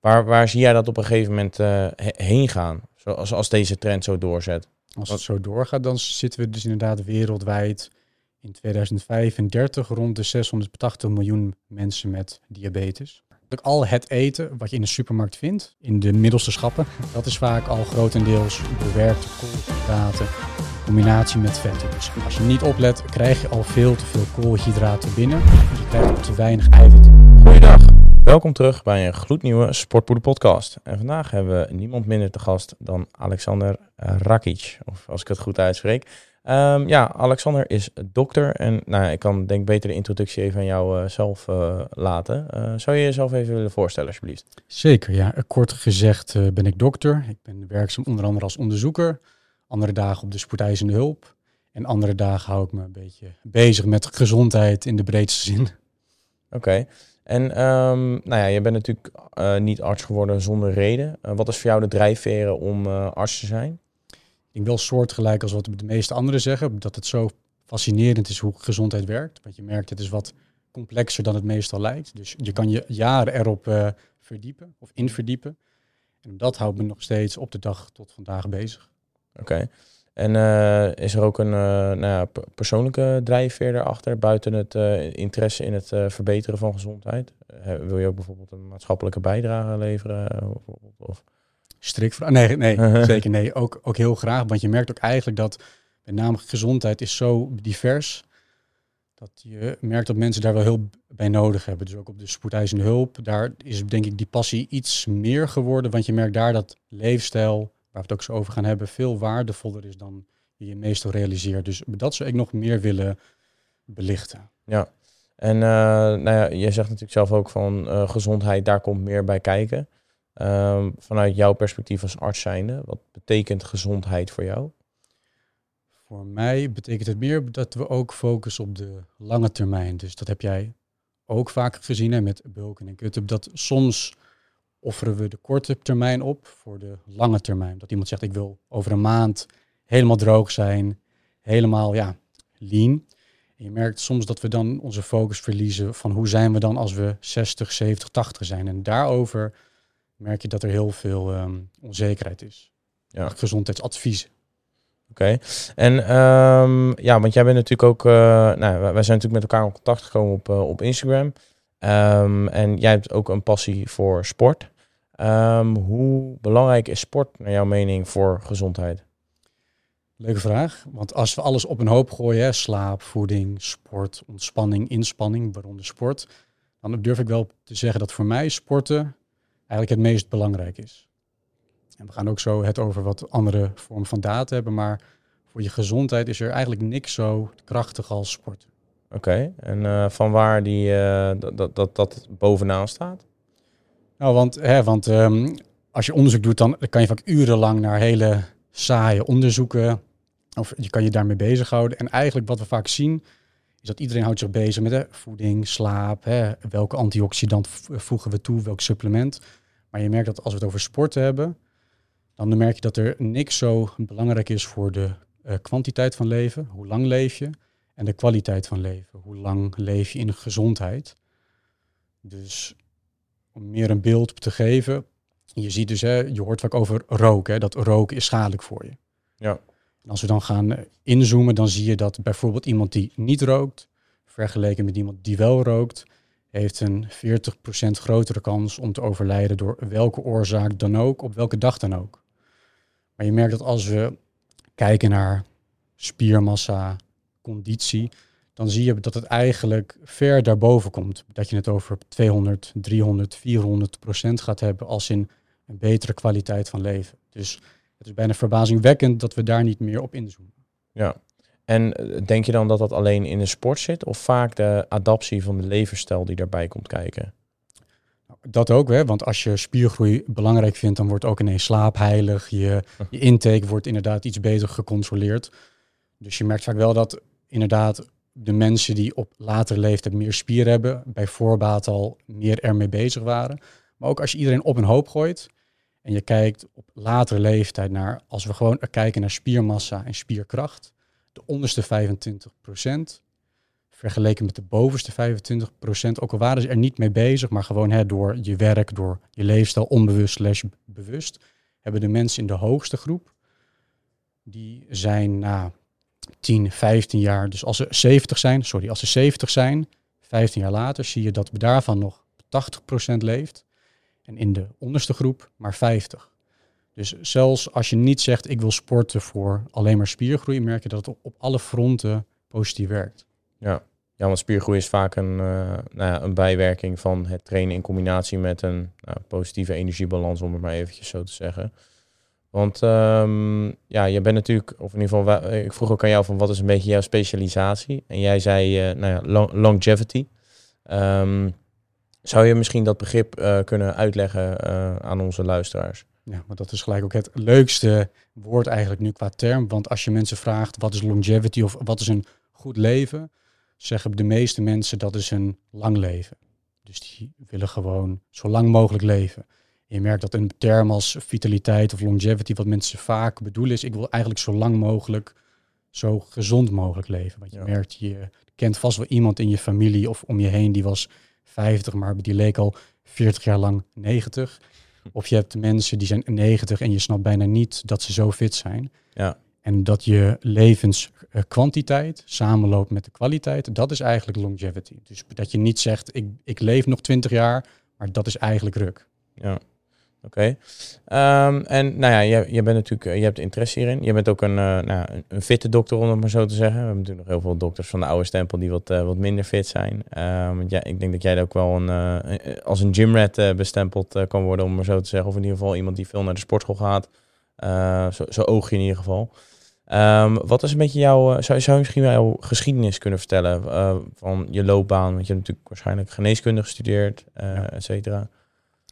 Waar, waar zie jij dat op een gegeven moment uh, heen gaan? Zoals als deze trend zo doorzet? Als het zo doorgaat, dan zitten we dus inderdaad wereldwijd in 2035 rond de 680 miljoen mensen met diabetes. Al het eten wat je in de supermarkt vindt, in de middelste schappen, dat is vaak al grotendeels bewerkte koolhydraten in combinatie met vetten. Dus als je niet oplet, krijg je al veel te veel koolhydraten binnen. Dus je krijgt ook te weinig eiwit. Goeiedag. Welkom terug bij een gloednieuwe Sportpoeder podcast. En vandaag hebben we niemand minder te gast dan Alexander Rakic, of als ik het goed uitspreek. Um, ja, Alexander is dokter en nou, ik kan denk beter de introductie even aan jou uh, zelf uh, laten. Uh, zou je jezelf even willen voorstellen alsjeblieft? Zeker, ja. Kort gezegd ben ik dokter. Ik ben werkzaam onder andere als onderzoeker. Andere dagen op de spoedeisende hulp. En andere dagen hou ik me een beetje bezig met gezondheid in de breedste zin. Oké. Okay. En um, nou ja, je bent natuurlijk niet arts geworden zonder reden. wat is voor jou de drijfveren om arts te zijn? Ik wel soortgelijk als wat de meeste anderen zeggen, dat het zo fascinerend is hoe gezondheid werkt. Want je merkt, het is wat complexer dan het meestal lijkt. Dus je kan je jaren erop verdiepen of in verdiepen. En dat houdt me nog steeds op de dag tot vandaag bezig. Oké. En uh, is er ook een uh, nou ja, persoonlijke drijfveer erachter, buiten het interesse in het verbeteren van gezondheid? wil je ook bijvoorbeeld een maatschappelijke bijdrage leveren? Of? Strikvraag? Nee, nee zeker nee. Ook, ook heel graag. Want je merkt ook eigenlijk dat met name gezondheid is zo divers. Dat je merkt dat mensen daar wel heel bij nodig hebben. Dus ook op de spoedeisende hulp. Daar is denk ik die passie iets meer geworden. Want je merkt daar dat leefstijl, we het ook zo over gaan hebben, veel waardevoller is dan je je meestal realiseert. Dus dat zou ik nog meer willen belichten. Ja, en uh, nou ja, je zegt natuurlijk zelf ook van uh, gezondheid, daar komt meer bij kijken. Um, vanuit jouw perspectief als arts zijnde, wat betekent gezondheid voor jou? Voor mij betekent het meer dat we ook focussen op de lange termijn. Dus dat heb jij ook vaak gezien hè, met bulken en kutten. Dat soms offeren we de korte termijn op voor de lange termijn. Dat iemand zegt, ik wil over een maand helemaal droog zijn, helemaal ja, lean. En je merkt soms dat we dan onze focus verliezen van hoe zijn we dan als we 60, 70, 80 zijn. En daarover merk je dat er heel veel um, onzekerheid is. Ja. Gezondheidsadviezen. Oké. En um, ja, want jij bent natuurlijk ook, uh, nou, wij zijn natuurlijk met elkaar in contact gekomen op, uh, op Instagram. Um, en jij hebt ook een passie voor sport. hoe belangrijk is sport naar jouw mening voor gezondheid? Leuke vraag. Want als we alles op een hoop gooien, hè, slaap, voeding, sport, ontspanning, inspanning, waaronder sport, dan durf ik wel te zeggen dat voor mij sporten eigenlijk het meest belangrijk is. En we gaan ook zo het over wat andere vormen van data hebben, maar voor je gezondheid is er eigenlijk niks zo krachtig als sport. Oké, en uh, van waar die, uh, dat, dat, dat bovenaan staat? Nou, want, hè, want um, als je onderzoek doet, dan kan je vaak urenlang naar hele saaie onderzoeken, of je kan je daarmee bezighouden. En eigenlijk wat we vaak zien, is dat iedereen houdt zich bezig met hè, voeding, slaap, hè, welke antioxidant voegen we toe, welk supplement. Maar je merkt dat als we het over sporten hebben, dan merk je dat er niks zo belangrijk is voor de uh, kwantiteit van leven. Hoe lang leef je? En de kwaliteit van leven. Hoe lang leef je in gezondheid? Dus om meer een beeld te geven. Je ziet dus, hè, je hoort vaak over roken. Hè, dat roken is schadelijk voor je. Ja. En als we dan gaan eh, inzoomen, dan zie je dat bijvoorbeeld iemand die niet rookt, vergeleken met iemand die wel rookt, heeft een 40% grotere kans om te overlijden door welke oorzaak dan ook, op welke dag dan ook. Maar je merkt dat als we kijken naar spiermassa, conditie, dan zie je dat het eigenlijk ver daarboven komt. Dat je het over 200, 300, 400 procent gaat hebben als in een betere kwaliteit van leven. Dus het is bijna verbazingwekkend dat we daar niet meer op inzoomen. Ja, en eh, denk je dan dat dat alleen in de sport zit of vaak de adaptie van de levensstijl die daarbij komt kijken? Nou, dat ook, hè? want als je spiergroei belangrijk vindt, dan wordt ook ineens slaap heilig. Je, je intake wordt inderdaad iets beter gecontroleerd. Dus je merkt vaak wel dat inderdaad de mensen die op latere leeftijd meer spier hebben, bij voorbaat al meer ermee bezig waren. Maar ook als je iedereen op een hoop gooit en je kijkt op latere leeftijd naar, als we gewoon kijken naar spiermassa en spierkracht, de onderste 25% vergeleken met de bovenste 25% ook al waren ze er niet mee bezig, maar gewoon hè, door je werk, door je leefstijl, onbewust slash bewust, hebben de mensen in de hoogste groep, die zijn na 10, 15 jaar, dus als ze 70 zijn, sorry, als ze 70 zijn, 15 jaar later zie je dat daarvan nog 80% leeft. En in de onderste groep maar 50. Dus zelfs als je niet zegt ik wil sporten voor alleen maar spiergroei, merk je dat het op, alle fronten positief werkt. Ja. ja, want spiergroei is vaak een, uh, nou ja, een bijwerking van het trainen in combinatie met een nou, positieve energiebalans, om het maar eventjes zo te zeggen. Want um, ja, je bent natuurlijk, of in ieder geval, ik vroeg ook aan jou van wat is een beetje jouw specialisatie? En jij zei, uh, nou ja, longevity. Um, zou je misschien dat begrip uh, kunnen uitleggen aan onze luisteraars? Ja, maar dat is gelijk ook het leukste woord eigenlijk nu qua term. Want als je mensen vraagt wat is longevity of wat is een goed leven, zeggen de meeste mensen dat is een lang leven. Dus die willen gewoon zo lang mogelijk leven. Je merkt dat een term als vitaliteit of longevity, wat mensen vaak bedoelen, is: ik wil eigenlijk zo lang mogelijk, zo gezond mogelijk leven. Want je merkt, je kent vast wel iemand in je familie of om je heen die was 50, maar die leek al 40 jaar lang 90. Of je hebt mensen die zijn 90 en je snapt bijna niet dat ze zo fit zijn. Ja. En dat je levenskwantiteit samenloopt met de kwaliteit, dat is eigenlijk longevity. Dus dat je niet zegt, ik, ik leef nog 20 jaar, maar dat is eigenlijk ruk. Ja. Oké. Ehm, en nou ja, je, je bent natuurlijk, eh, je hebt interesse hierin. Je bent ook een, uh, nou, een, fitte dokter, om het maar zo te zeggen. We hebben natuurlijk nog heel veel dokters van de oude stempel die wat, uh, wat minder fit zijn. Um, ja, ik denk dat jij ook wel een, als een gymrat bestempeld kan worden, om maar zo te zeggen. Of in ieder geval iemand die veel naar de sportschool gaat. zo, zo oog je in ieder geval. Um, wat is een beetje jouw, zou, zou je misschien wel jouw geschiedenis kunnen vertellen van je loopbaan? Want je hebt natuurlijk waarschijnlijk geneeskunde gestudeerd, ja. et cetera.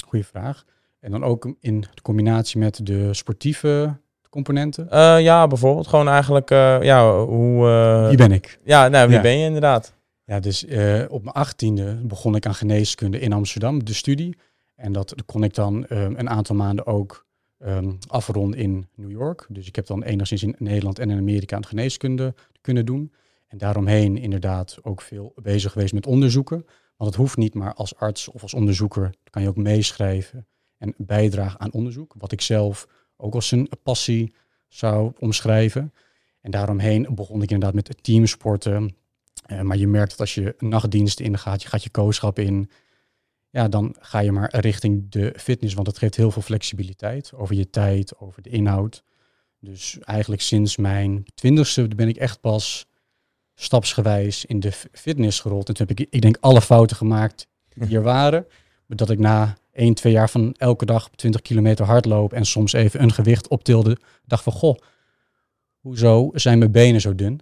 Goeie vraag. En dan ook in combinatie met de sportieve componenten? Uh, ja, bijvoorbeeld gewoon eigenlijk, uh, ja, hoe... Uh, wie ben ik? Ja, nou, wie ben je inderdaad? Ja, dus op mijn achttiende begon ik aan geneeskunde in Amsterdam, de studie. En dat kon ik dan een aantal maanden ook um, afronden in New York. Dus ik heb dan enigszins in Nederland en in Amerika aan geneeskunde kunnen doen. En daaromheen inderdaad ook veel bezig geweest met onderzoeken. Want het hoeft niet maar als arts of als onderzoeker, kan je ook meeschrijven en bijdrage aan onderzoek, wat ik zelf ook als een passie zou omschrijven. En daaromheen begon ik inderdaad met teamsporten. Uh, maar je merkt dat als je nachtdiensten ingaat, je gaat je kooschap in, ja, dan ga je maar richting de fitness, want het geeft heel veel flexibiliteit over je tijd, over de inhoud. Dus eigenlijk sinds mijn twintigste ben ik echt pas stapsgewijs in de fitness gerold. En toen heb ik, ik denk, alle fouten gemaakt die er waren. Dat ik na 1, 2 jaar van elke dag 20 kilometer hardlopen en soms even een gewicht optilde, dacht van goh, hoezo zijn mijn benen zo dun?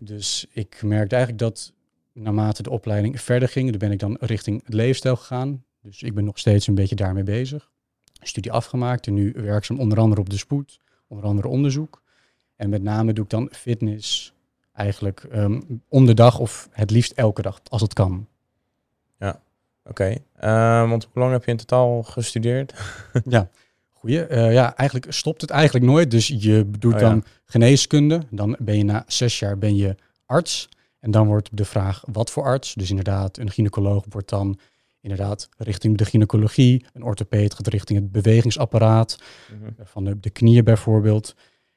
Dus ik merkte eigenlijk dat naarmate de opleiding verder ging, dan ben ik dan richting het leefstijl gegaan. Dus ik ben nog steeds een beetje daarmee bezig. Studie afgemaakt en nu werkzaam onder andere op de spoed, onder andere onderzoek. En met name doe ik dan fitness eigenlijk um, om de dag of het liefst elke dag, als het kan. Oké, ehm, want hoe lang heb je in totaal gestudeerd? ja, goeie. Uh, ja, eigenlijk stopt het eigenlijk nooit. Dus je doet oh, dan geneeskunde. Dan ben je na zes jaar ben je arts. En dan wordt de vraag, wat voor arts? Dus inderdaad, een gynaecoloog wordt dan inderdaad richting de gynaecologie. Een orthopeed gaat richting het bewegingsapparaat. Mhm. Van de, de knieën bijvoorbeeld.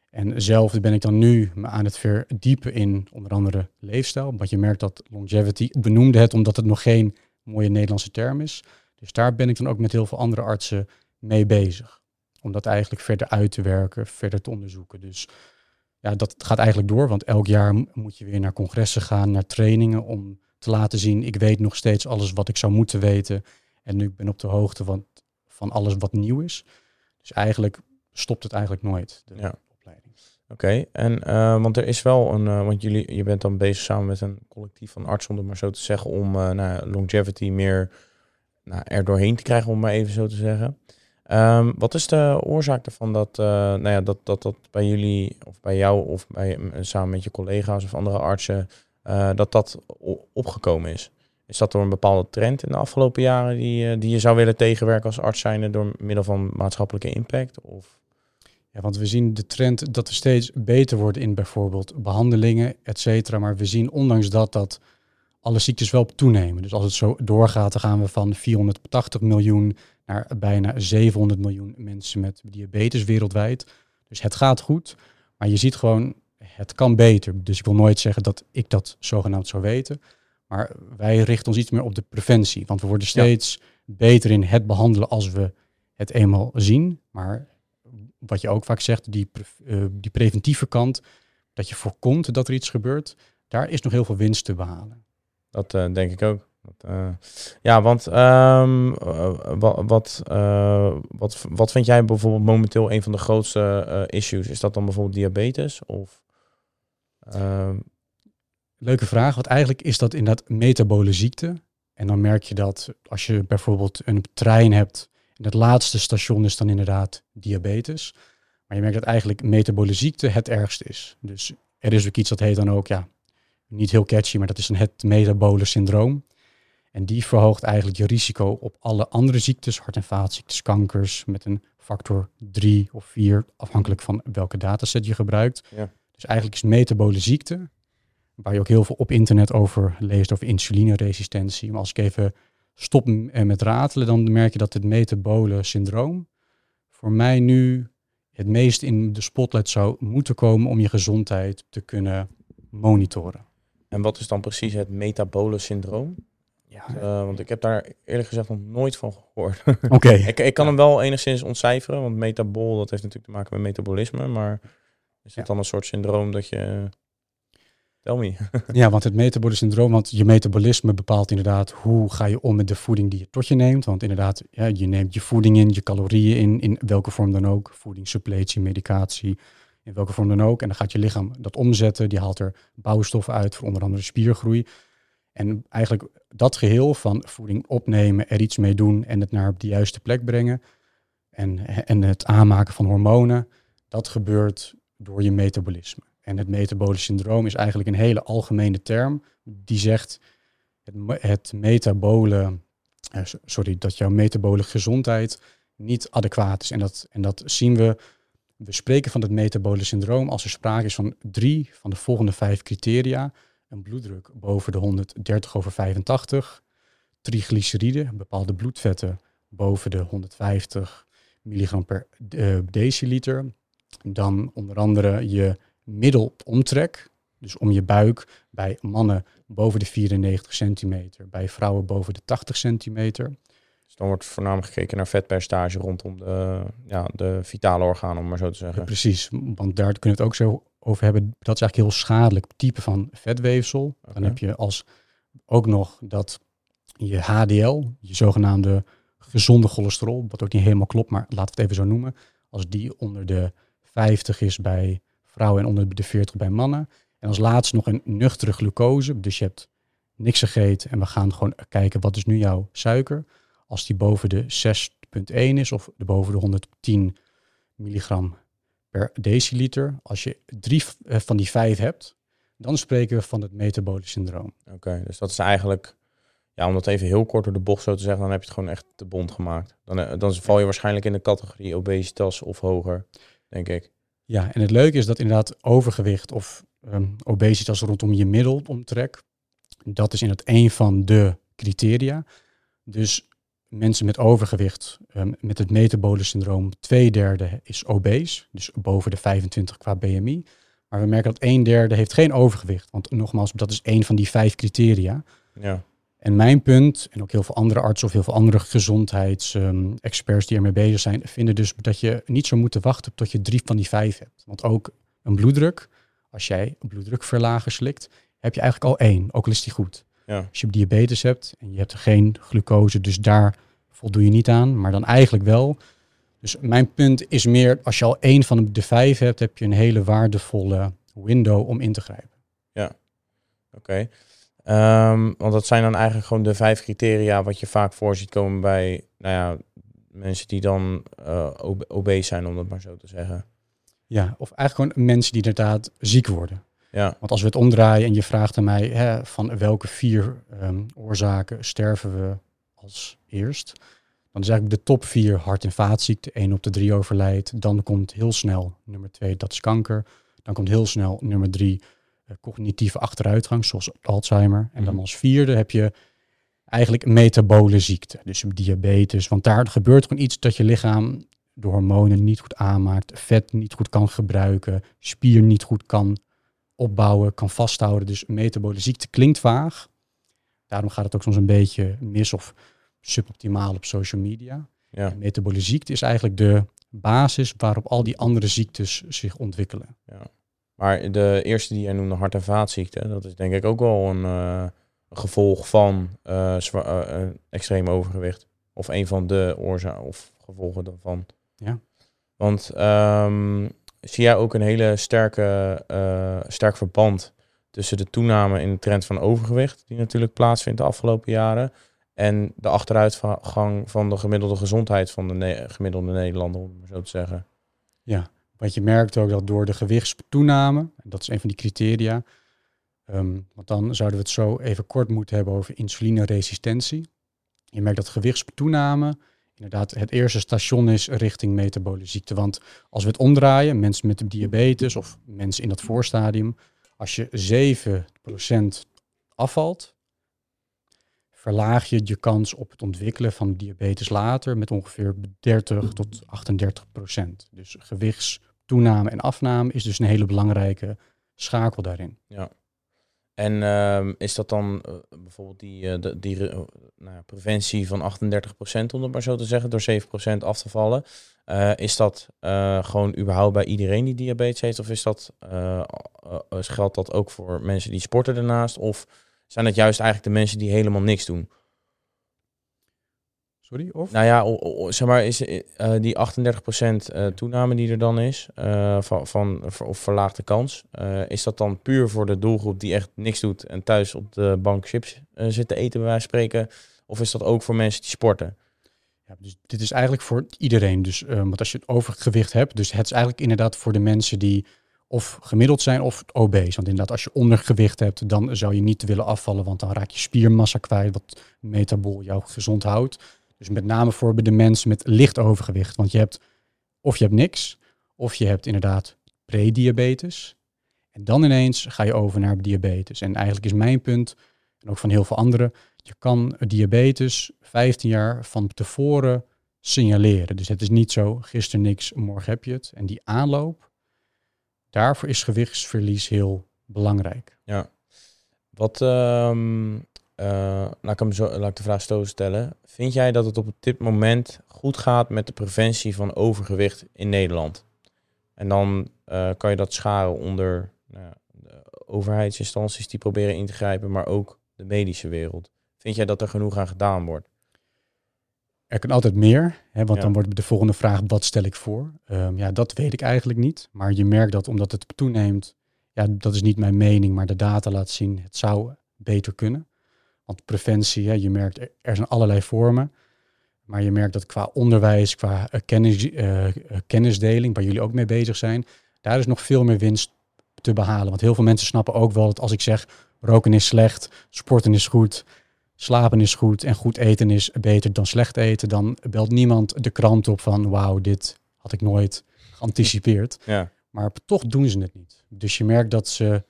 En zelf ben ik dan nu aan het verdiepen in onder andere leefstijl. Want je merkt dat longevity, benoemde het omdat het nog geen mooie Nederlandse term is. Dus daar ben ik dan ook met heel veel andere artsen mee bezig. Om dat eigenlijk verder uit te werken, verder te onderzoeken. Dus ja, dat gaat eigenlijk door, want elk jaar moet je weer naar congressen gaan, naar trainingen om te laten zien, ik weet nog steeds alles wat ik zou moeten weten. En nu ben ik op de hoogte van, van alles wat nieuw is. Dus eigenlijk stopt het eigenlijk nooit, ja. Oké, en uh, want er is wel een, uh, want jullie, je bent dan bezig samen met een collectief van artsen, om het maar zo te zeggen, om uh, nou, longevity meer nou, er doorheen te krijgen, om maar even zo te zeggen. Um, wat is de oorzaak ervan dat, nou ja, dat, dat dat bij jullie, of bij jou, of bij, samen met je collega's of andere artsen, dat dat opgekomen is? Is dat door een bepaalde trend in de afgelopen jaren die, die je zou willen tegenwerken als arts zijnde door middel van maatschappelijke impact? Of? Ja, want we zien de trend dat we steeds beter worden in bijvoorbeeld behandelingen, et cetera. Maar we zien ondanks dat dat alle ziektes wel toenemen. Dus als het zo doorgaat, dan gaan we van 480 miljoen naar bijna 700 miljoen mensen met diabetes wereldwijd. Dus het gaat goed, maar je ziet gewoon, het kan beter. Dus ik wil nooit zeggen dat ik dat zogenaamd zou weten. Maar wij richten ons iets meer op de preventie. Want we worden steeds beter in het behandelen als we het eenmaal zien. Maar wat je ook vaak zegt, die, uh, die preventieve kant, dat je voorkomt dat er iets gebeurt, daar is nog heel veel winst te behalen. Dat uh, denk ik ook. Dat, uh, ja, want um, wat, wat, wat, wat vind jij bijvoorbeeld momenteel een van de grootste issues? Is dat dan bijvoorbeeld diabetes? Of, ehm, Leuke vraag, want eigenlijk is dat inderdaad metabole ziekte. En dan merk je dat als je bijvoorbeeld een trein hebt en het laatste station is dan inderdaad diabetes. Maar je merkt dat eigenlijk metabole ziekte het ergste is. Dus er is ook iets dat heet dan ook, ja, niet heel catchy, maar dat is een het metabole syndroom. En die verhoogt eigenlijk je risico op alle andere ziektes, hart- en vaatziektes, kankers, met een factor 3 of 4, afhankelijk van welke dataset je gebruikt. Ja. Dus eigenlijk is metabole ziekte, waar je ook heel veel op internet over leest, over insulineresistentie. Maar als ik even stop met ratelen, dan merk je dat het metabole syndroom voor mij nu het meest in de spotlight zou moeten komen om je gezondheid te kunnen monitoren. En wat is dan precies het metabole syndroom? Ja. Uh, want ik heb daar eerlijk gezegd nog nooit van gehoord. Oké. ik, ik kan hem wel enigszins ontcijferen, want metabol, dat heeft natuurlijk te maken met metabolisme. Maar is het dan een soort syndroom dat je ja, want het metabole syndroom, want je metabolisme bepaalt inderdaad hoe ga je om met de voeding die je tot je neemt. Want inderdaad, ja, je neemt je voeding in, je calorieën in, in welke vorm dan ook. Voeding, suppletie, medicatie, in welke vorm dan ook. En dan gaat je lichaam dat omzetten. Die haalt er bouwstoffen uit voor onder andere spiergroei. En eigenlijk dat geheel van voeding opnemen, er iets mee doen en het naar de juiste plek brengen. En, en het aanmaken van hormonen, dat gebeurt door je metabolisme. En het metabole syndroom is eigenlijk een hele algemene term die zegt het, het metabole, eh, sorry, dat jouw metabole gezondheid niet adequaat is. En dat, en dat zien we, we spreken van het metabole syndroom als er sprake is van drie van de volgende vijf criteria. Een bloeddruk boven de 130 over 85, triglyceride, bepaalde bloedvetten boven de 150 milligram per uh, deciliter. Dan onder andere je middelomtrek, dus om je buik, bij mannen boven de 94 centimeter, bij vrouwen boven de 80 centimeter. Dus dan wordt voornamelijk gekeken naar vetpercentage rondom de, ja, de vitale organen, om maar zo te zeggen. precies, want daar kunnen we het ook zo over hebben. Dat is eigenlijk heel schadelijk type van vetweefsel. Dan heb je als ook nog dat je HDL, je zogenaamde gezonde cholesterol, wat ook niet helemaal klopt, maar laten we het even zo noemen. Als die onder de 50 is bij vrouwen en onder de 40 bij mannen. En als laatste nog een nuchtere glucose. Dus je hebt niks gegeten en we gaan gewoon kijken wat is nu jouw suiker. Als die boven de 6,1 is of de boven de 110 milligram per deciliter. Als je drie eh, van die vijf hebt, dan spreken we van het metabolisch syndroom. Oké, dus dat is eigenlijk, ja, om dat even heel kort door de bocht zo te zeggen, dan heb je het gewoon echt te bond gemaakt. Dan, eh, dan val je waarschijnlijk in de categorie obesitas of hoger, denk ik. Ja, en het leuke is dat inderdaad overgewicht of um, obesitas rondom je middelomtrek, dat is inderdaad een van de criteria. Dus mensen met overgewicht, um, met het metabole syndroom, twee derde is obese, dus boven de 25 qua BMI. Maar we merken dat een derde heeft geen overgewicht, want nogmaals, dat is één van die vijf criteria. Ja. En mijn punt, en ook heel veel andere artsen of heel veel andere gezondheidsexperts die ermee bezig zijn, vinden dus dat je niet zou moeten wachten tot je drie van die vijf hebt. Want ook een bloeddruk, als jij een bloeddrukverlager slikt, heb je eigenlijk al één, ook al is die goed. Ja. Als je diabetes hebt en je hebt geen glucose, dus daar voldoe je niet aan, maar dan eigenlijk wel. Dus mijn punt is meer, als je al één van de vijf hebt, heb je een hele waardevolle window om in te grijpen. Ja, oké. Um, want dat zijn dan eigenlijk gewoon de vijf criteria wat je vaak voor ziet komen bij nou ja, mensen die dan uh, obese zijn, om dat maar zo te zeggen. Ja, of eigenlijk gewoon mensen die inderdaad ziek worden. Ja. Want als we het omdraaien en je vraagt aan mij hè, van welke vier um, oorzaken sterven we als eerst, dan is eigenlijk de top vier hart- en vaatziekten, één op de drie overlijdt. Dan komt heel snel nummer twee, dat is kanker. Dan komt heel snel nummer drie, cognitieve achteruitgang, zoals Alzheimer. En dan Mhm. als vierde heb je eigenlijk metabole ziekte, dus diabetes. Want daar gebeurt gewoon iets dat je lichaam de hormonen niet goed aanmaakt, vet niet goed kan gebruiken, spier niet goed kan opbouwen, kan vasthouden. Dus metabole ziekte klinkt vaag. Daarom gaat het ook soms een beetje mis of suboptimaal op social media. Ja. Metabole ziekte is eigenlijk de basis waarop al die andere ziektes zich ontwikkelen. Maar de eerste die jij noemde, hart- en vaatziekten, dat is denk ik ook wel een, eh, gevolg van eh, eh, extreem overgewicht. Of een van de oorzaken of gevolgen daarvan. Ja. Want ehm, zie jij ook een hele sterke, sterk verband tussen de toename in de trend van overgewicht, die natuurlijk plaatsvindt de afgelopen jaren, en de achteruitgang van de gemiddelde gezondheid van de ne- gemiddelde Nederlander, om zo te zeggen. Want je merkt ook dat door de gewichtstoename, en dat is een van die criteria, ehm, want dan zouden we het zo even kort moeten hebben over insulineresistentie. Je merkt dat gewichtstoename inderdaad het eerste station is richting metabole ziekte. Want als we het omdraaien, mensen met diabetes of mensen in dat voorstadium, als je 7% afvalt, verlaag je je kans op het ontwikkelen van diabetes later met ongeveer 30 tot 38 procent. Dus gewichtstoename en afname is dus een hele belangrijke schakel daarin. En ehm, is dat dan eh, bijvoorbeeld die, eh, eh, nou ja, preventie van 38%, om het maar zo te zeggen, door 7% af te vallen? Is dat gewoon überhaupt bij iedereen die diabetes heeft? Of is dat, geldt dat ook voor mensen die sporten daarnaast? Of zijn het juist eigenlijk de mensen die helemaal niks doen? Sorry, of? Nou ja, o- o- zeg maar, is eh, die 38% eh, toename die er dan is, eh, van, van of verlaagde kans, is dat dan puur voor de doelgroep die echt niks doet en thuis op de bank chips zit te eten, bij wijze van spreken? Of is dat ook voor mensen die sporten? Ja, dus dit is eigenlijk voor iedereen. Dus, want als je het overgewicht hebt, dus het is eigenlijk inderdaad voor de mensen die of gemiddeld zijn of obese. Want inderdaad, als je ondergewicht hebt, dan zou je niet willen afvallen, want dan raak je spiermassa kwijt, wat metabool jou gezond houdt. Dus met name voor de mensen met licht overgewicht. Want je hebt of je hebt niks, of je hebt inderdaad prediabetes. En dan ineens ga je over naar diabetes. En eigenlijk is mijn punt, en ook van heel veel anderen, je kan diabetes 15 jaar van tevoren signaleren. Dus het is niet zo, gisteren niks, morgen heb je het. En die aanloop, daarvoor is gewichtsverlies heel belangrijk. Wat, ehm, eh, laat, ik hem zo, laat ik de vraag zo stellen. Vind jij dat het op dit moment goed gaat met de preventie van overgewicht in Nederland? En dan eh, kan je dat scharen onder nou overheidsinstanties die proberen in te grijpen, maar ook de medische wereld. Vind jij dat er genoeg aan gedaan wordt? Er kan altijd meer, hè, want Ja. dan wordt de volgende vraag, wat stel ik voor? Ehm, ja, dat weet ik eigenlijk niet. Maar je merkt dat omdat het toeneemt, ja, dat is niet mijn mening, maar de data laat zien, het zou beter kunnen. Want preventie, hè, je merkt, er- zijn allerlei vormen. Maar je merkt dat qua onderwijs, qua eh, kennis, eh, eh, kennisdeling, waar jullie ook mee bezig zijn, daar is nog veel meer winst te behalen. Want heel veel mensen snappen ook wel dat als ik zeg, roken is slecht, sporten is goed, slapen is goed en goed eten is beter dan slecht eten, dan belt niemand de krant op van wauw, dit had ik nooit geanticipeerd. Ja, Maar toch doen ze het niet. Dus je merkt dat ze.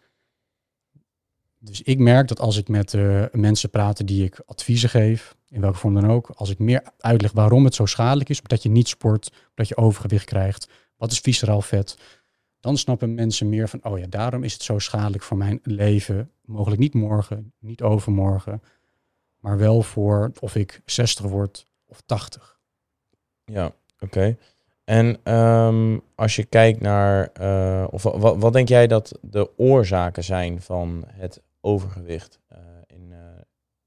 Dus ik merk dat als ik met eh, mensen praat die ik adviezen geef, in welke vorm dan ook, als ik meer uitleg waarom het zo schadelijk is, dat je niet sport, dat je overgewicht krijgt, wat is visceraal vet, dan snappen mensen meer van, oh ja, daarom is het zo schadelijk voor mijn leven. Mogelijk niet morgen, niet overmorgen, maar wel voor of ik 60 word of 80. ja oké. En ehm, als je kijkt naar, eh, of wa- wat, wat denk jij dat de oorzaken zijn van het overgewicht eh, in, eh,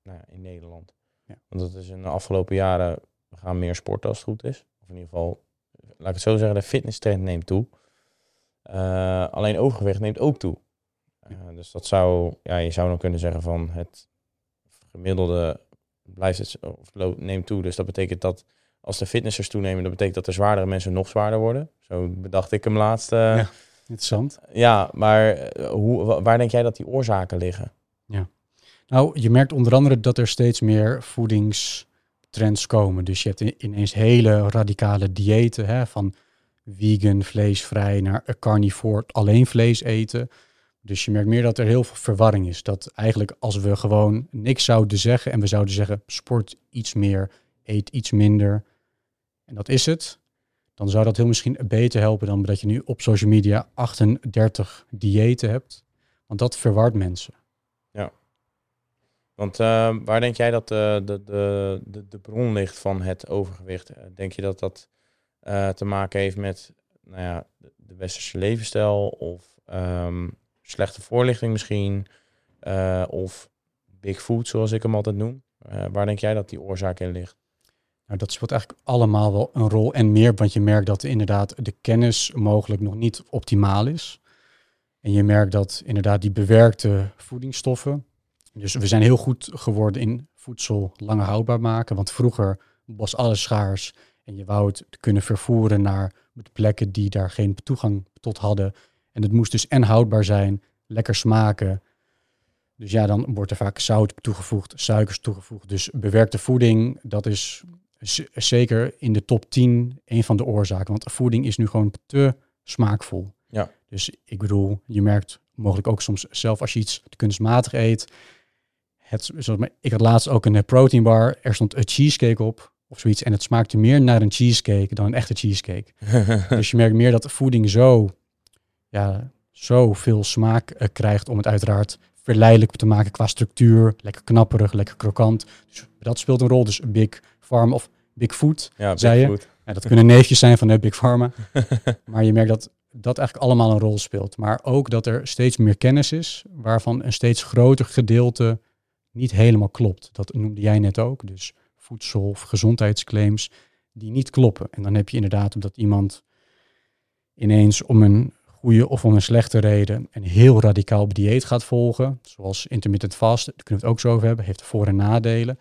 nou, ja, in Nederland? Ja. Want dat is in de afgelopen jaren, we gaan meer sporten als het goed is. Of in ieder geval, laat ik het zo zeggen, de fitnesstrend neemt toe. Eh, alleen overgewicht neemt ook toe. Dus dat zou, ja, je zou dan kunnen zeggen van het gemiddelde blijft het, of neemt toe. Dus dat betekent dat als de fitnessers toenemen, dat betekent dat de zwaardere mensen nog zwaarder worden. Zo bedacht ik hem laatst. Ja. Ja. Interessant. maar eh, hoe, wa- waar denk jij dat die oorzaken liggen? Nou, je merkt onder andere dat er steeds meer voedingstrends komen. Dus je hebt ineens hele radicale diëten, hè, van vegan, vleesvrij naar carnivore, alleen vlees eten. Dus je merkt meer dat er heel veel verwarring is. Dat eigenlijk als we gewoon niks zouden zeggen en we zouden zeggen sport iets meer, eet iets minder. En dat is het. Dan zou dat heel misschien beter helpen dan dat je nu op social media 38 diëten hebt. Want dat verwart mensen. Want uh, waar denk jij dat uh, de, de, de, de bron ligt van het overgewicht? Uh, denk je dat dat te maken heeft met nou ja, de, westerse levensstijl of um, slechte voorlichting misschien? of big food, zoals ik hem altijd noem? waar denk jij dat die oorzaak in ligt? Nou, dat speelt eigenlijk allemaal wel een rol en meer, want je merkt dat inderdaad de kennis mogelijk nog niet optimaal is. En je merkt dat inderdaad die bewerkte voedingsstoffen, dus we zijn heel goed geworden in voedsel langer houdbaar maken. Want vroeger was alles schaars en je wou het kunnen vervoeren naar plekken die daar geen toegang tot hadden. En het moest dus en houdbaar zijn, lekker smaken. Dus ja, dan wordt er vaak zout toegevoegd, suikers toegevoegd. Dus bewerkte voeding, dat is zeker in de top 10 een van de oorzaken. Want voeding is nu gewoon te smaakvol. Ja. Dus ik bedoel, je merkt mogelijk ook soms zelf als je iets kunstmatig eet, het, ik had laatst ook een eh, protein bar. Er stond een cheesecake op of zoiets. En het smaakte meer naar een cheesecake dan een echte cheesecake. dus je merkt meer dat voeding zo, ja, zo veel smaak uh, krijgt om het uiteraard verleidelijk te maken qua structuur. Lekker knapperig, lekker krokant. Dus dat speelt een rol. Dus Big Farm of Big Food, ja, zei je. Ja, dat kunnen neefjes zijn van de Big Pharma. maar je merkt dat dat eigenlijk allemaal een rol speelt. Maar ook dat er steeds meer kennis is, waarvan een steeds groter gedeelte niet helemaal klopt. Dat noemde jij net ook. Dus voedsel- of gezondheidsclaims die niet kloppen. En dan heb je inderdaad omdat iemand ineens om een goede of om een slechte reden een heel radicaal dieet gaat volgen. Zoals intermittent fast, daar kunnen we het ook zo over hebben, heeft voor- en nadelen.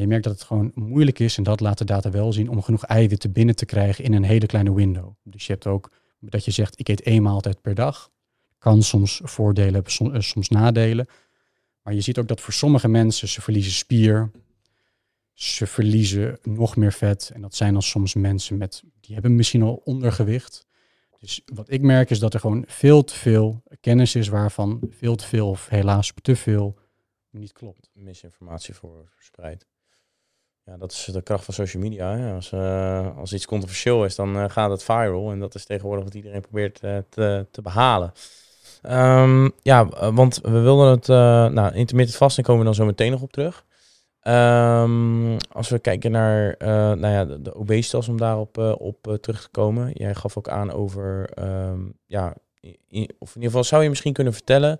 Je merkt dat het gewoon moeilijk is, en dat laat de data wel zien, om genoeg eiwitten binnen te krijgen in een hele kleine window. Dus je hebt ook dat je zegt, ik eet één maaltijd per dag. Kan soms voordelen hebben, eh, soms nadelen. Maar je ziet ook dat voor sommige mensen ze verliezen spier, ze verliezen nog meer vet. En dat zijn dan soms mensen met, die hebben misschien al ondergewicht. Dus wat ik merk is dat er gewoon veel te veel kennis is waarvan veel te veel of helaas te veel niet klopt. Misinformatie voor verspreid. Ja, dat is de kracht van social media. Als, uh, als iets controversieel is, dan uh, gaat het viral. En dat is tegenwoordig wat iedereen probeert uh, te, te behalen. Um, ja, eh, want we wilden het, nou, intermittent fasting komen we dan zo meteen nog op terug. Um, als we kijken naar nou ja, de, obesitas, om daarop op terug te komen. Jij gaf ook aan over, um, ja, of in ieder geval zou je misschien kunnen vertellen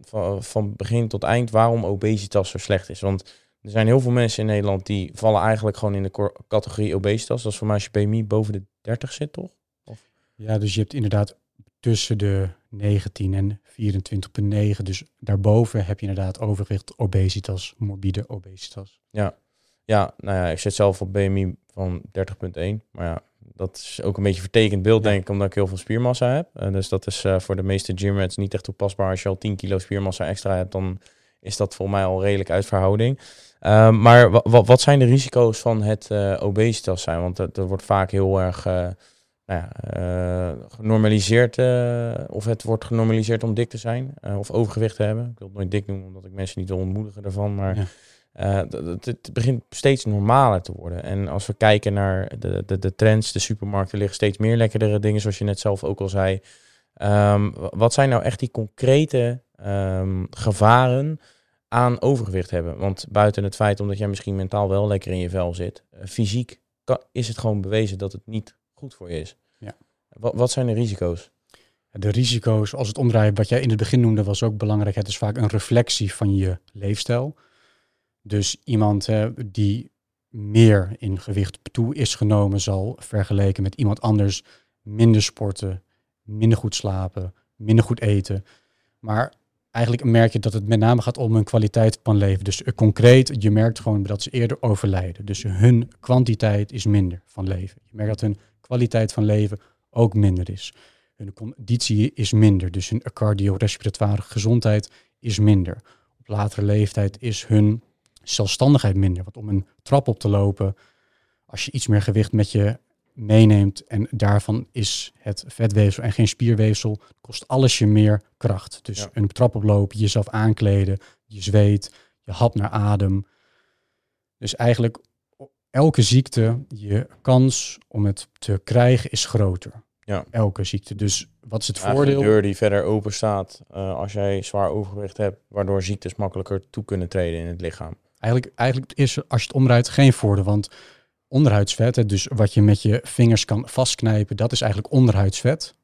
van, van begin tot eind waarom obesitas zo slecht is. Want er zijn heel veel mensen in Nederland die vallen eigenlijk gewoon in de categorie obesitas. Dat is voor mij als je BMI boven de 30 zit, toch? Of? Ja, dus je hebt inderdaad tussen de 19 en 24,9. Dus daarboven heb je inderdaad overgewicht, obesitas, morbide obesitas. Ja. ja, nou ja, ik zit zelf op BMI van 30,1. Maar ja, dat is ook een beetje vertekend beeld, denk ik, omdat ik heel veel spiermassa heb. Uh, dus dat is uh, voor de meeste gymrats niet echt toepasbaar. Als je al 10 kilo spiermassa extra hebt, dan is dat voor mij al redelijk uit verhouding. Uh, maar wat zijn de risico's van het obesitas zijn? Want er wordt vaak heel erg nou ja, uh, genormaliseerd, uh, of het wordt genormaliseerd om dik te zijn uh, of overgewicht te hebben. Ik wil het nooit dik noemen, omdat ik mensen niet wil ontmoedigen daarvan, maar ja. het, het, begint steeds normaler te worden. En als we kijken naar de, de, de trends, de supermarkten liggen steeds meer lekkerdere dingen, zoals je net zelf ook al zei. Um, wat zijn nou echt die concrete um, gevaren aan overgewicht hebben? Want buiten het feit omdat jij misschien mentaal wel lekker in je vel zit, fysiek kan, is het gewoon bewezen dat het niet goed voor je is. Ja. Wat, wat zijn de risico's? De risico's, als het omdraait, wat jij in het begin noemde, was ook belangrijk. Het is vaak een reflectie van je leefstijl. Dus iemand die meer in gewicht toe is genomen, zal vergeleken met iemand anders minder sporten, minder goed slapen, minder goed eten. Maar eigenlijk merk je dat het met name gaat om hun kwaliteit van leven. Dus concreet, je merkt gewoon dat ze eerder overlijden. Dus hun kwantiteit is minder van leven. Je merkt dat hun kwaliteit van leven ook minder is. Hun conditie is minder, dus hun cardiorespiratoire gezondheid is minder. Op latere leeftijd is hun zelfstandigheid minder. Want om een trap op te lopen, als je iets meer gewicht met je meeneemt en daarvan is het vetweefsel en geen spierweefsel, kost alles je meer kracht. Dus Ja. een trap oplopen, jezelf aankleden, je zweet, je hap naar adem. Dus eigenlijk elke ziekte, je kans om het te krijgen is groter. Ja. Elke ziekte. Dus wat is het Eigenlijk voordeel? een deur die verder open staat eh, als jij zwaar overgewicht hebt, waardoor ziektes makkelijker toe kunnen treden in het lichaam. Eigenlijk, eigenlijk is er, als je het omdraait, geen voordeel. Want onderhuidsvet, hè, dus wat je met je vingers kan vastknijpen, dat is eigenlijk onderhuidsvet.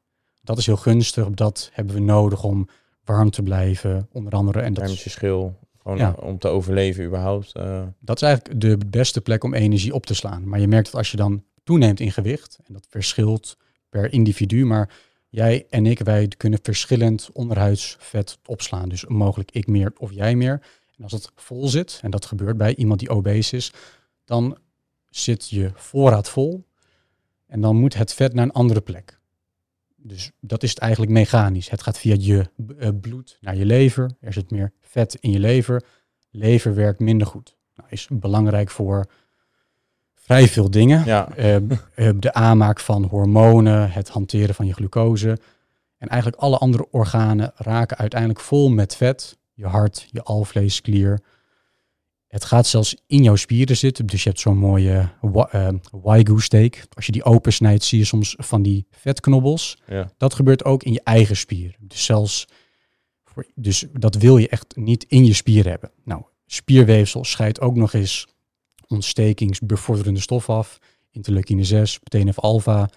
Dat is heel gunstig. Dat hebben we nodig om warm te blijven, onder andere. En dat is, schil, gewoon Ja. om te overleven überhaupt. eh, dat is eigenlijk de beste plek om energie op te slaan. Maar je merkt dat als je dan toeneemt in gewicht, en dat verschilt per individu, maar jij en ik, wij kunnen verschillend onderhuidsvet opslaan. Dus mogelijk ik meer of jij meer. En als het vol zit, en dat gebeurt bij iemand die obese is, dan zit je voorraad vol en dan moet het vet naar een andere plek. Dus dat is het eigenlijk mechanisch. Het gaat via je eh, bloed naar je lever. Er zit meer vet in je lever. Lever werkt minder goed. Nou, is belangrijk voor vrij veel dingen. ja, Eh, eh, de aanmaak van hormonen, het hanteren van je glucose. En eigenlijk alle andere organen raken uiteindelijk vol met vet. Je hart, je alvleesklier. Het gaat zelfs in jouw spieren zitten. Dus je hebt zo'n mooie wa- eh, wagyu steak. Als je die opensnijdt, zie je soms van die vetknobbels. ja. Dat gebeurt ook in je eigen spier. Dus zelfs, voor, dus dat wil je echt niet in je spier hebben. Nou, spierweefsel scheidt ook nog eens ontstekingsbevorderende stof af. Interleukine 6, TNF-alpha.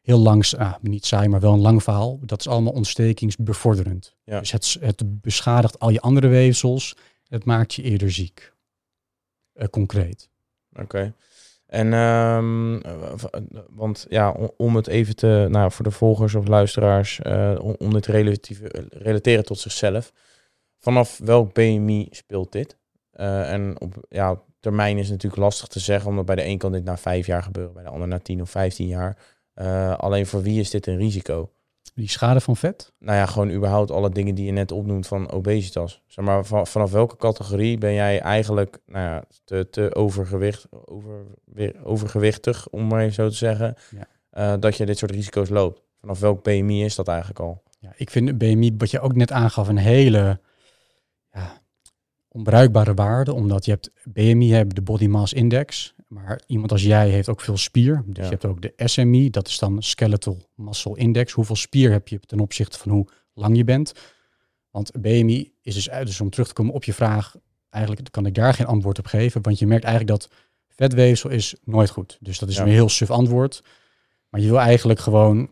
Heel langs, ah, niet saai, maar wel een lang verhaal. Dat is allemaal ontstekingsbevorderend. Ja. Dus het, het beschadigt al je andere weefsels. Het maakt je eerder ziek. Eh, concreet. Oké. En, ehm, eh, want ja, om, het even te, nou, voor de volgers of luisteraars, eh, om, dit relatieve- relateren tot zichzelf. Vanaf welk BMI speelt dit? En op ja, termijn is natuurlijk lastig te zeggen, omdat bij de een kan dit na vijf jaar gebeuren, bij de ander na 10 of 15 jaar. Alleen voor wie is dit een risico? Die schade van vet? Nou ja, gewoon überhaupt alle dingen die je net opnoemt van obesitas. Zeg maar, van, vanaf welke categorie ben jij eigenlijk nou ja, te, te overgewicht, over, weer overgewichtig, om maar even zo te zeggen, Ja. eh, dat je dit soort risico's loopt? Vanaf welk BMI is dat eigenlijk al? Ja, ik vind BMI, wat je ook net aangaf, een hele ja, onbruikbare waarde. Omdat je hebt BMI, je hebt de Body Mass Index. Maar iemand als jij heeft ook veel spier. Dus Ja. je hebt ook de SMI, dat is dan Skeletal Muscle Index. Hoeveel spier heb je ten opzichte van hoe lang je bent? Want BMI is dus, uit- dus om terug te komen op je vraag, eigenlijk kan ik daar geen antwoord op geven. Want je merkt eigenlijk dat vetweefsel is nooit goed. Dus dat is Ja. een heel suf antwoord. Maar je wil eigenlijk gewoon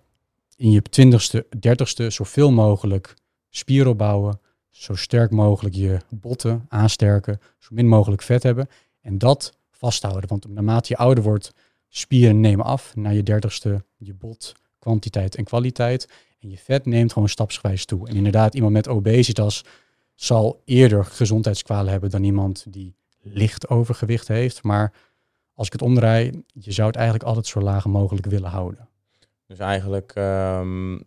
in je twintigste, dertigste zoveel mogelijk spier opbouwen. Zo sterk mogelijk je botten aansterken. Zo min mogelijk vet hebben. En dat vasthouden. Want naarmate je ouder wordt, spieren nemen af. Na je dertigste je bot, kwantiteit en kwaliteit. En je vet neemt gewoon stapsgewijs toe. En inderdaad, iemand met obesitas zal eerder gezondheidskwalen hebben dan iemand die licht overgewicht heeft. Maar als ik het omdraai, je zou het eigenlijk altijd zo laag mogelijk willen houden. Dus eigenlijk ehm, eh,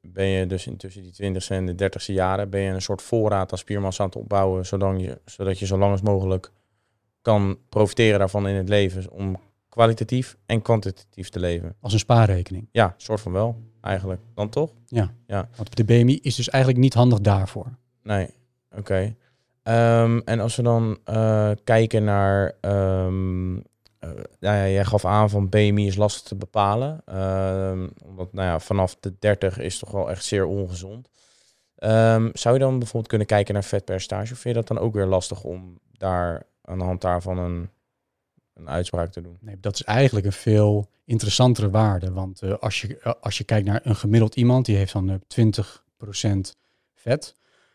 ben je dus intussen die 20ste en de 30ste jaren, ben je een soort voorraad aan spiermassa aan het opbouwen, zodat je, zodat je zo lang als mogelijk kan profiteren daarvan in het leven, om kwalitatief en kwantitatief te leven. Als een spaarrekening. Ja, soort van wel, eigenlijk. Dan toch? Want de BMI is dus eigenlijk niet handig daarvoor. Nee, oké. Ehm, en als we dan eh, kijken naar, ehm, eh, nou ja, jij gaf aan van BMI is lastig te bepalen, Ehm, omdat nou ja, vanaf de 30 is toch wel echt zeer ongezond. Zou je dan bijvoorbeeld kunnen kijken naar vetpercentage, of vind je dat dan ook weer lastig om daar aan de hand daarvan een, een uitspraak te doen? Nee, dat is eigenlijk een veel interessantere waarde. Want eh, als, je, eh, als je kijkt naar een gemiddeld iemand, die heeft dan eh 20% vet.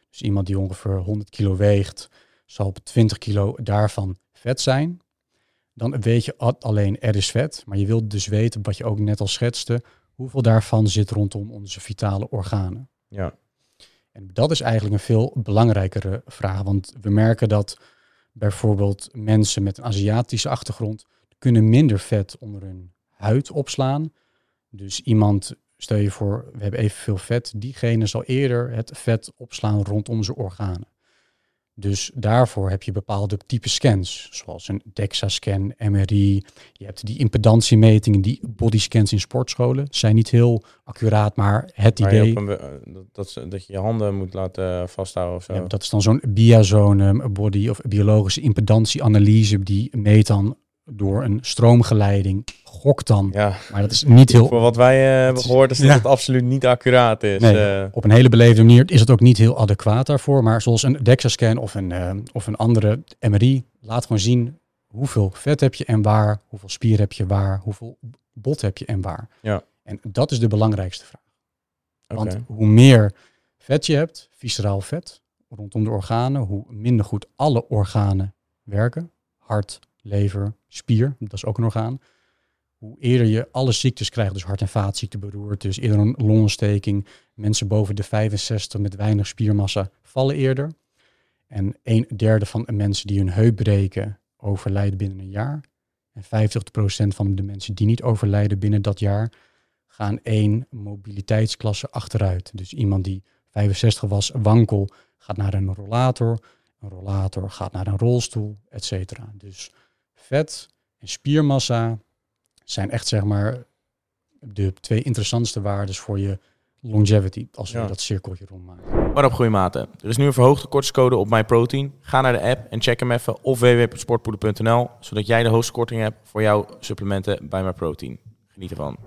Dus iemand die ongeveer 100 kilo weegt, zal op 20 kilo daarvan vet zijn. Dan weet je alleen er is vet. Maar je wilt dus weten, wat je ook net al schetste, hoeveel daarvan zit rondom onze vitale organen. Ja, En dat is eigenlijk een veel belangrijkere vraag. Want we merken dat bijvoorbeeld mensen met een Aziatische achtergrond kunnen minder vet onder hun huid opslaan. Dus iemand, stel je voor, we hebben evenveel vet, diegene zal eerder het vet opslaan rondom zijn organen. Dus daarvoor heb je bepaalde type scans, zoals een DEXA-scan, MRI. Je hebt die impedantiemetingen, die bodyscans in sportscholen. Zijn niet heel accuraat, maar het idee... een, be- dat, dat, je je handen moet laten vasthouden of zo. Ja, dat is dan zo'n biazone body of biologische impedantieanalyse. Die meet dan door een stroomgeleiding, gokt dan. Ja, Maar dat is niet heel... voor wat wij eh, hebben gehoord is dat ja. het absoluut niet accuraat is. Nee, Eh, op een hele beleefde manier is het ook niet heel adequaat daarvoor. Maar zoals een DEXA-scan of een, eh, of een andere MRI laat gewoon zien hoeveel vet heb je en waar, hoeveel spier heb je waar, hoeveel bot heb je en waar. Ja. En dat is de belangrijkste vraag. Want hoe meer vet je hebt, visceraal vet, rondom de organen, hoe minder goed alle organen werken. Hart, lever, spier, dat is ook een orgaan. Hoe eerder je alle ziektes krijgt, dus hart- en vaatziekten, beroertes, eerder een longontsteking. Mensen boven de 65 met weinig spiermassa vallen eerder. En een derde van de mensen die hun heup breken, overlijden binnen een jaar. En 50% van de mensen die niet overlijden binnen dat jaar, gaan één mobiliteitsklasse achteruit. Dus iemand die 65 was, wankel, gaat naar een rollator. Een rollator gaat naar een rolstoel, et cetera. Dus vet en spiermassa zijn echt zeg maar de twee interessantste waarden voor je longevity, als we Ja. dat cirkeltje rondmaken. Wat op goeiematen. Er is nu een verhoogde kortingscode op MyProtein. Ga naar de app en check hem even of www.sportpoeder.nl, zodat jij de hoogste korting hebt voor jouw supplementen bij MyProtein. Geniet ervan.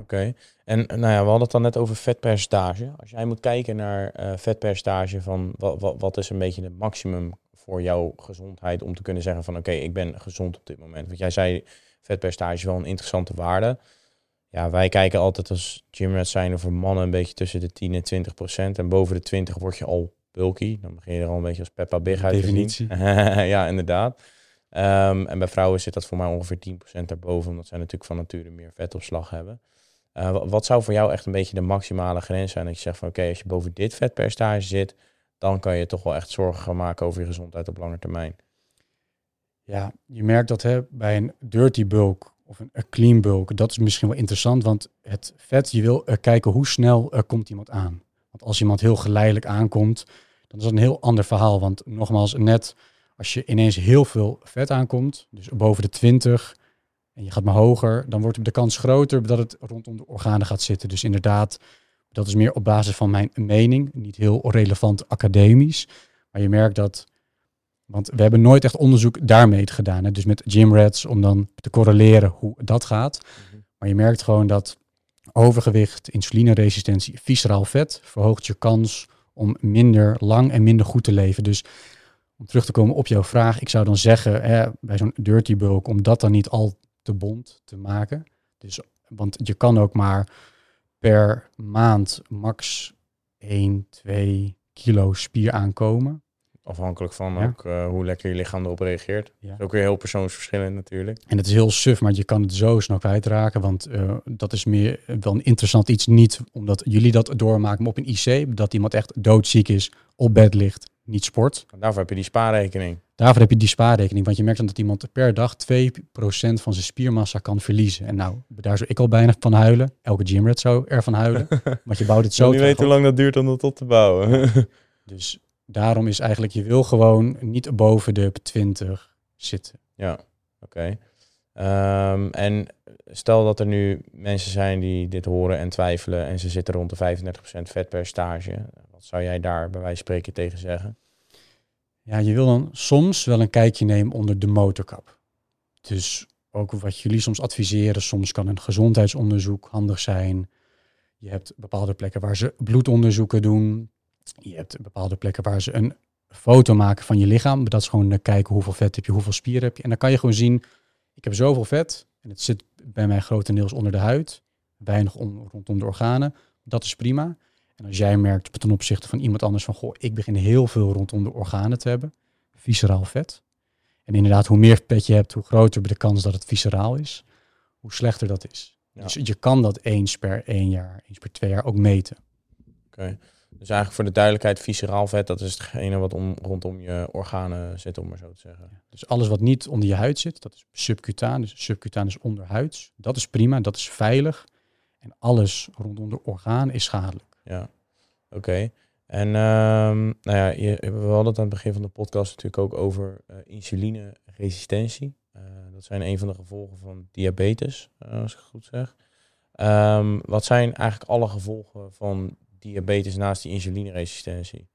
Oké. En nou ja, we hadden het dan net over vetpercentage. Als jij moet kijken naar eh, vetpercentage van wat, wat, wat is een beetje het maximum voor jouw gezondheid om te kunnen zeggen van oké, ik ben gezond op dit moment. Want jij zei vetpercentage wel een interessante waarde. Ja, wij kijken altijd als gymrats zijn er voor mannen een beetje tussen de 10 en 20 procent. En boven de 20 word je al bulky. Dan begin je er al een beetje als Peppa Big uit te zien. Definitie. ja, inderdaad. Ehm, en bij vrouwen zit dat voor mij ongeveer 10 procent daarboven. Omdat zij natuurlijk van nature meer vetopslag hebben. Eh, wa- wat zou voor jou echt een beetje de maximale grens zijn? Dat je zegt van oké, als je boven dit vetpercentage zit, dan kan je toch wel echt zorgen maken over je gezondheid op lange termijn. Ja, je merkt dat hè, bij een dirty bulk of een, clean bulk, dat is misschien wel interessant, want het vet, je wil eh, kijken hoe snel er komt iemand aan. Want als iemand heel geleidelijk aankomt, dan is dat een heel ander verhaal. Want nogmaals, net als je ineens heel veel vet aankomt, dus boven de 20 en je gaat maar hoger, dan wordt de kans groter dat het rondom de organen gaat zitten. Dus inderdaad, dat is meer op basis van mijn mening, niet heel relevant academisch. Maar je merkt dat want we hebben nooit echt onderzoek daarmee gedaan. Hè? Dus met gymrats, om dan te correleren hoe dat gaat. Mhm. Maar je merkt gewoon dat overgewicht, insulineresistentie, visceraal vet verhoogt je kans om minder lang en minder goed te leven. Dus om terug te komen op jouw vraag, ik zou dan zeggen hè, bij zo'n dirty bulk, om dat dan niet al te bond te maken. Dus, want je kan ook maar per maand max 1, 2 kilo spier aankomen. Afhankelijk van Ja. ook eh, hoe lekker je lichaam erop reageert. Ja. Is ook weer heel persoonsverschillend natuurlijk. En het is heel suf, maar je kan het zo snel kwijtraken. Want eh, dat is meer wel een interessant iets. Niet omdat jullie dat doormaken, op een IC. Dat iemand echt doodziek is, op bed ligt, niet sport. En daarvoor heb je die spaarrekening. Daarvoor heb je die spaarrekening. Want je merkt dan dat iemand per dag 2% van zijn spiermassa kan verliezen. En nou, daar zou ik al bijna van huilen. Elke gymrat zou ervan huilen. want je bouwt het Zo traag weten hoe lang dat duurt om dat op te bouwen. Dus daarom is eigenlijk, je wil gewoon niet boven de 20 zitten. ja, oké. Ehm, en stel dat er nu mensen zijn die dit horen en twijfelen en ze zitten rond de 35% vetpercentage. Wat zou jij daar bij wijze van spreken tegen zeggen? Ja, je wil dan soms wel een kijkje nemen onder de motorkap. Dus ook wat jullie soms adviseren, soms kan een gezondheidsonderzoek handig zijn. Je hebt bepaalde plekken waar ze bloedonderzoeken doen. Je hebt bepaalde plekken waar ze een foto maken van je lichaam. Dat is gewoon kijken hoeveel vet heb je, hoeveel spier heb je. En dan kan je gewoon zien, ik heb zoveel vet en het zit bij mij grotendeels onder de huid. Weinig om, rondom de organen. Dat is prima. En als jij merkt ten opzichte van iemand anders van, goh, ik begin heel veel rondom de organen te hebben, visceraal vet. En inderdaad, hoe meer vet je hebt, hoe groter de kans dat het visceraal is, hoe slechter dat is. Ja. Dus je kan dat eens per één jaar, eens per twee jaar ook meten. Oké. Dus eigenlijk voor de duidelijkheid, visceraal vet, dat is hetgene wat om, rondom je organen zit, om maar zo te zeggen. Dus alles wat niet onder je huid zit, dat is subcutaan. Dus subcutaan is onderhuids. Dat is prima, dat is veilig. En alles rondom de orgaan is schadelijk. Ja, oké. En um, nou ja, je, we hadden het aan het begin van de podcast natuurlijk ook over uh, insulineresistentie. Uh, dat zijn een van de gevolgen van diabetes, uh, als ik het goed zeg. Um, wat zijn eigenlijk alle gevolgen van diabetes naast die insulineresistentie?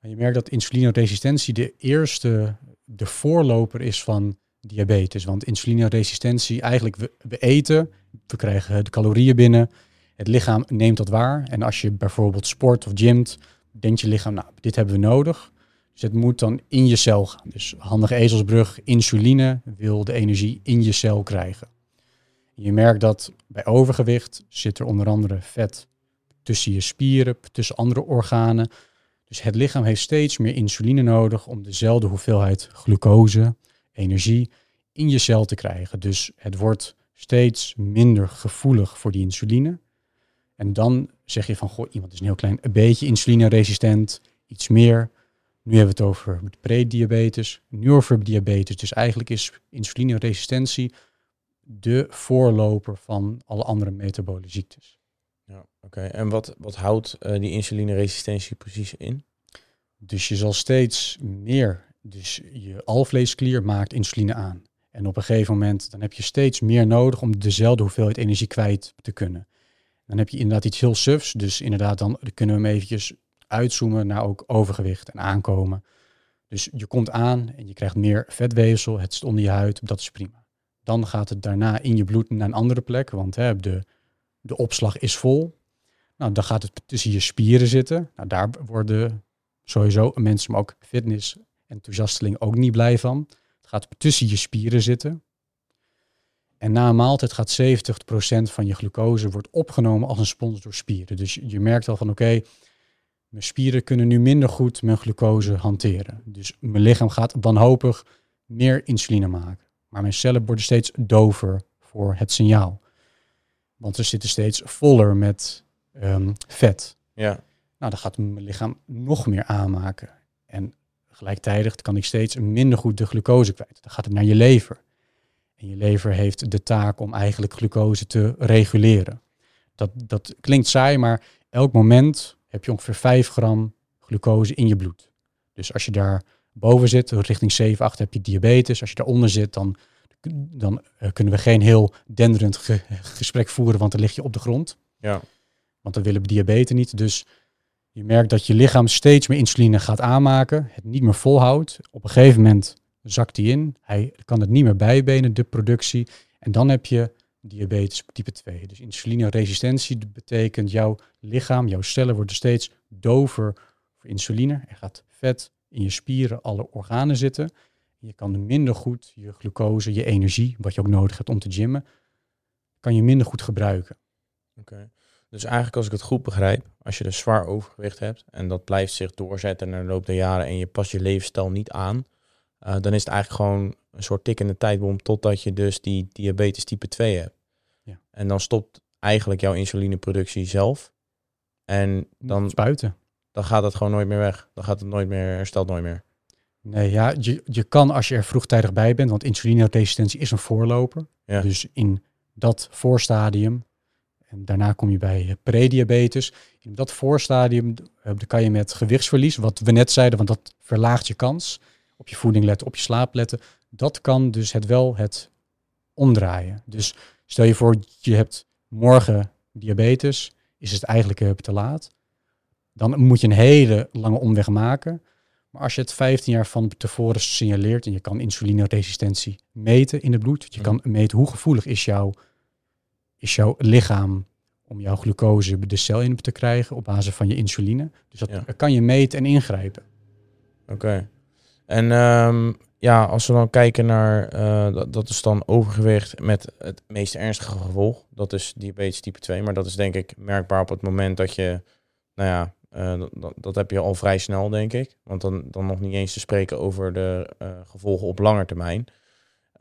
Je merkt dat insulineresistentie de eerste, de voorloper is van diabetes. Want insulineresistentie, eigenlijk we, we eten, we krijgen de calorieën binnen, het lichaam neemt dat waar. En als je bijvoorbeeld sport of gymt, denkt je lichaam, nou, dit hebben we nodig. Dus het moet dan in je cel gaan. Dus handige ezelsbrug, insuline wil de energie in je cel krijgen. Je merkt dat bij overgewicht zit er onder andere vet tussen je spieren, tussen andere organen. Dus het lichaam heeft steeds meer insuline nodig om dezelfde hoeveelheid glucose, energie in je cel te krijgen. Dus het wordt steeds minder gevoelig voor die insuline. En dan zeg je van, goh, iemand is een heel klein een beetje insulineresistent, iets meer. Nu hebben we het over prediabetes, nu over diabetes. Dus eigenlijk is insulineresistentie de voorloper van alle andere metabole ziektes. Oké. En wat, wat houdt uh, die insulineresistentie precies in? Dus je zal steeds meer, dus je alvleesklier maakt insuline aan. En op een gegeven moment dan heb je steeds meer nodig om dezelfde hoeveelheid energie kwijt te kunnen. Dan heb je inderdaad iets heel sufs. Dus inderdaad, dan kunnen we hem eventjes uitzoomen naar ook overgewicht en aankomen. Dus je komt aan en je krijgt meer vetweefsel, het zit onder je huid, dat is prima. Dan gaat het daarna in je bloed naar een andere plek, want hè, de, de opslag is vol. Nou, dan gaat het tussen je spieren zitten. Nou, daar worden sowieso mensen, maar ook fitness enthousiastelingen ook niet blij van. Het gaat tussen je spieren zitten. En na een maaltijd gaat 70% van je glucose wordt opgenomen als een spons door spieren. Dus je merkt al van oké, mijn spieren kunnen nu minder goed mijn glucose hanteren. Dus mijn lichaam gaat wanhopig meer insuline maken. Maar mijn cellen worden steeds dover voor het signaal. Want ze zitten steeds voller met um, vet. Ja. Nou, dan gaat mijn lichaam nog meer aanmaken. En gelijktijdig kan ik steeds minder goed de glucose kwijt. Dan gaat het naar je lever. En je lever heeft de taak om eigenlijk glucose te reguleren. Dat, dat klinkt saai, maar elk moment heb je ongeveer 5 gram glucose in je bloed. Dus als je daar boven zit, richting 7, 8 heb je diabetes. Als je daaronder zit, dan, dan uh, kunnen we geen heel denderend ge gesprek voeren, want dan lig je op de grond. Ja. Want dan willen we diabetes niet. Dus je merkt dat je lichaam steeds meer insuline gaat aanmaken, het niet meer volhoudt. Op een gegeven moment zakt die in. Hij kan het niet meer bijbenen, de productie. En dan heb je diabetes type 2. Dus insulineresistentie betekent jouw lichaam, jouw cellen worden steeds dover voor insuline. Er gaat vet in je spieren, alle organen zitten. Je kan minder goed je glucose, je energie, wat je ook nodig hebt om te gymmen, kan je minder goed gebruiken. Oké. Dus eigenlijk als ik het goed begrijp, als je dus zwaar overgewicht hebt en dat blijft zich doorzetten naar de loop der jaren en je past je levensstijl niet aan, uh, dan is het eigenlijk gewoon een soort tikkende tijdbom totdat je dus die diabetes type 2 hebt. Ja. En dan stopt eigenlijk jouw insulineproductie zelf. En dan, Spuiten. dan gaat het gewoon nooit meer weg. Dan gaat het nooit meer, herstelt nooit meer. Nee, ja, je, je kan als je er vroegtijdig bij bent, want insulineresistentie is een voorloper. Ja. Dus in dat voorstadium, en daarna kom je bij prediabetes. In dat voorstadium uh, kan je met gewichtsverlies, wat we net zeiden, want dat verlaagt je kans op je voeding letten, op je slaap letten. Dat kan dus het wel het omdraaien. Dus stel je voor, je hebt morgen diabetes, is het eigenlijk uh, te laat. Dan moet je een hele lange omweg maken. Maar als je het 15 jaar van tevoren signaleert en je kan insulineresistentie meten in het bloed, je kan meten hoe gevoelig is, jouw, is jouw lichaam om jouw glucose de cel in te krijgen op basis van je insuline. Dus dat Ja. kan je meten en ingrijpen. Oké. En ehm, ja, als we dan kijken naar, eh, dat, dat is dan overgewicht met het meest ernstige gevolg. Dat is diabetes type 2. Maar dat is denk ik merkbaar op het moment dat je, nou ja, eh, dat, dat, dat heb je al vrij snel denk ik. Want dan, dan nog niet eens te spreken over de eh, gevolgen op lange termijn.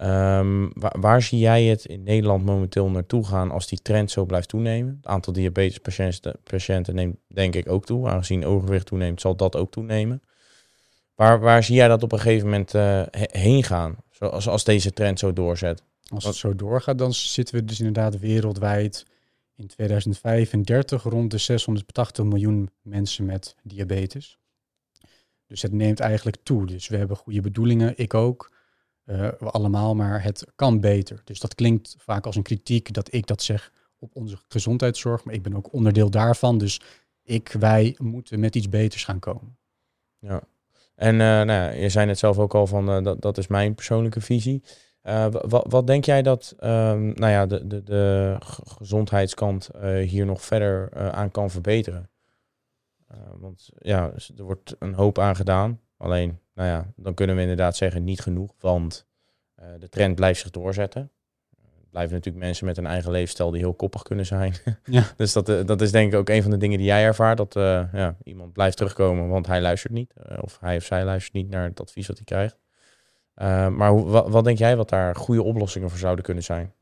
Ehm, waar, waar zie jij het in Nederland momenteel naartoe gaan als die trend zo blijft toenemen? Het aantal diabetespatiënten patiënten neemt denk ik ook toe. Aangezien overgewicht toeneemt, zal dat ook toenemen. Waar, waar zie jij dat op een gegeven moment he- heen gaan? Zoals als deze trend zo doorzet. Als het zo doorgaat, dan zitten we dus inderdaad wereldwijd in 2035 rond de 680 miljoen mensen met diabetes. Dus het neemt eigenlijk toe. Dus we hebben goede bedoelingen, ik ook, uh, we allemaal, maar het kan beter. Dus dat klinkt vaak als een kritiek dat ik dat zeg op onze gezondheidszorg, maar ik ben ook onderdeel daarvan. Dus ik, wij moeten met iets beters gaan komen. Ja, en uh, nou ja, je zei het zelf ook al van, uh, dat, dat is mijn persoonlijke visie. Wat, denk jij dat um, nou ja, de, de, de gezondheidskant hier nog verder aan kan verbeteren? want ja, er wordt een hoop aan gedaan. Alleen, nou ja, dan kunnen we inderdaad zeggen niet genoeg, want de trend blijft zich doorzetten blijven natuurlijk mensen met een eigen leefstijl die heel koppig kunnen zijn. Ja. dus dat, dat is denk ik ook een van de dingen die jij ervaart. Dat uh, ja, iemand blijft terugkomen, want hij luistert niet. Uh, of hij of zij luistert niet naar het advies wat hij krijgt. Maar hoe, wat, wat, denk jij wat daar goede oplossingen voor zouden kunnen zijn?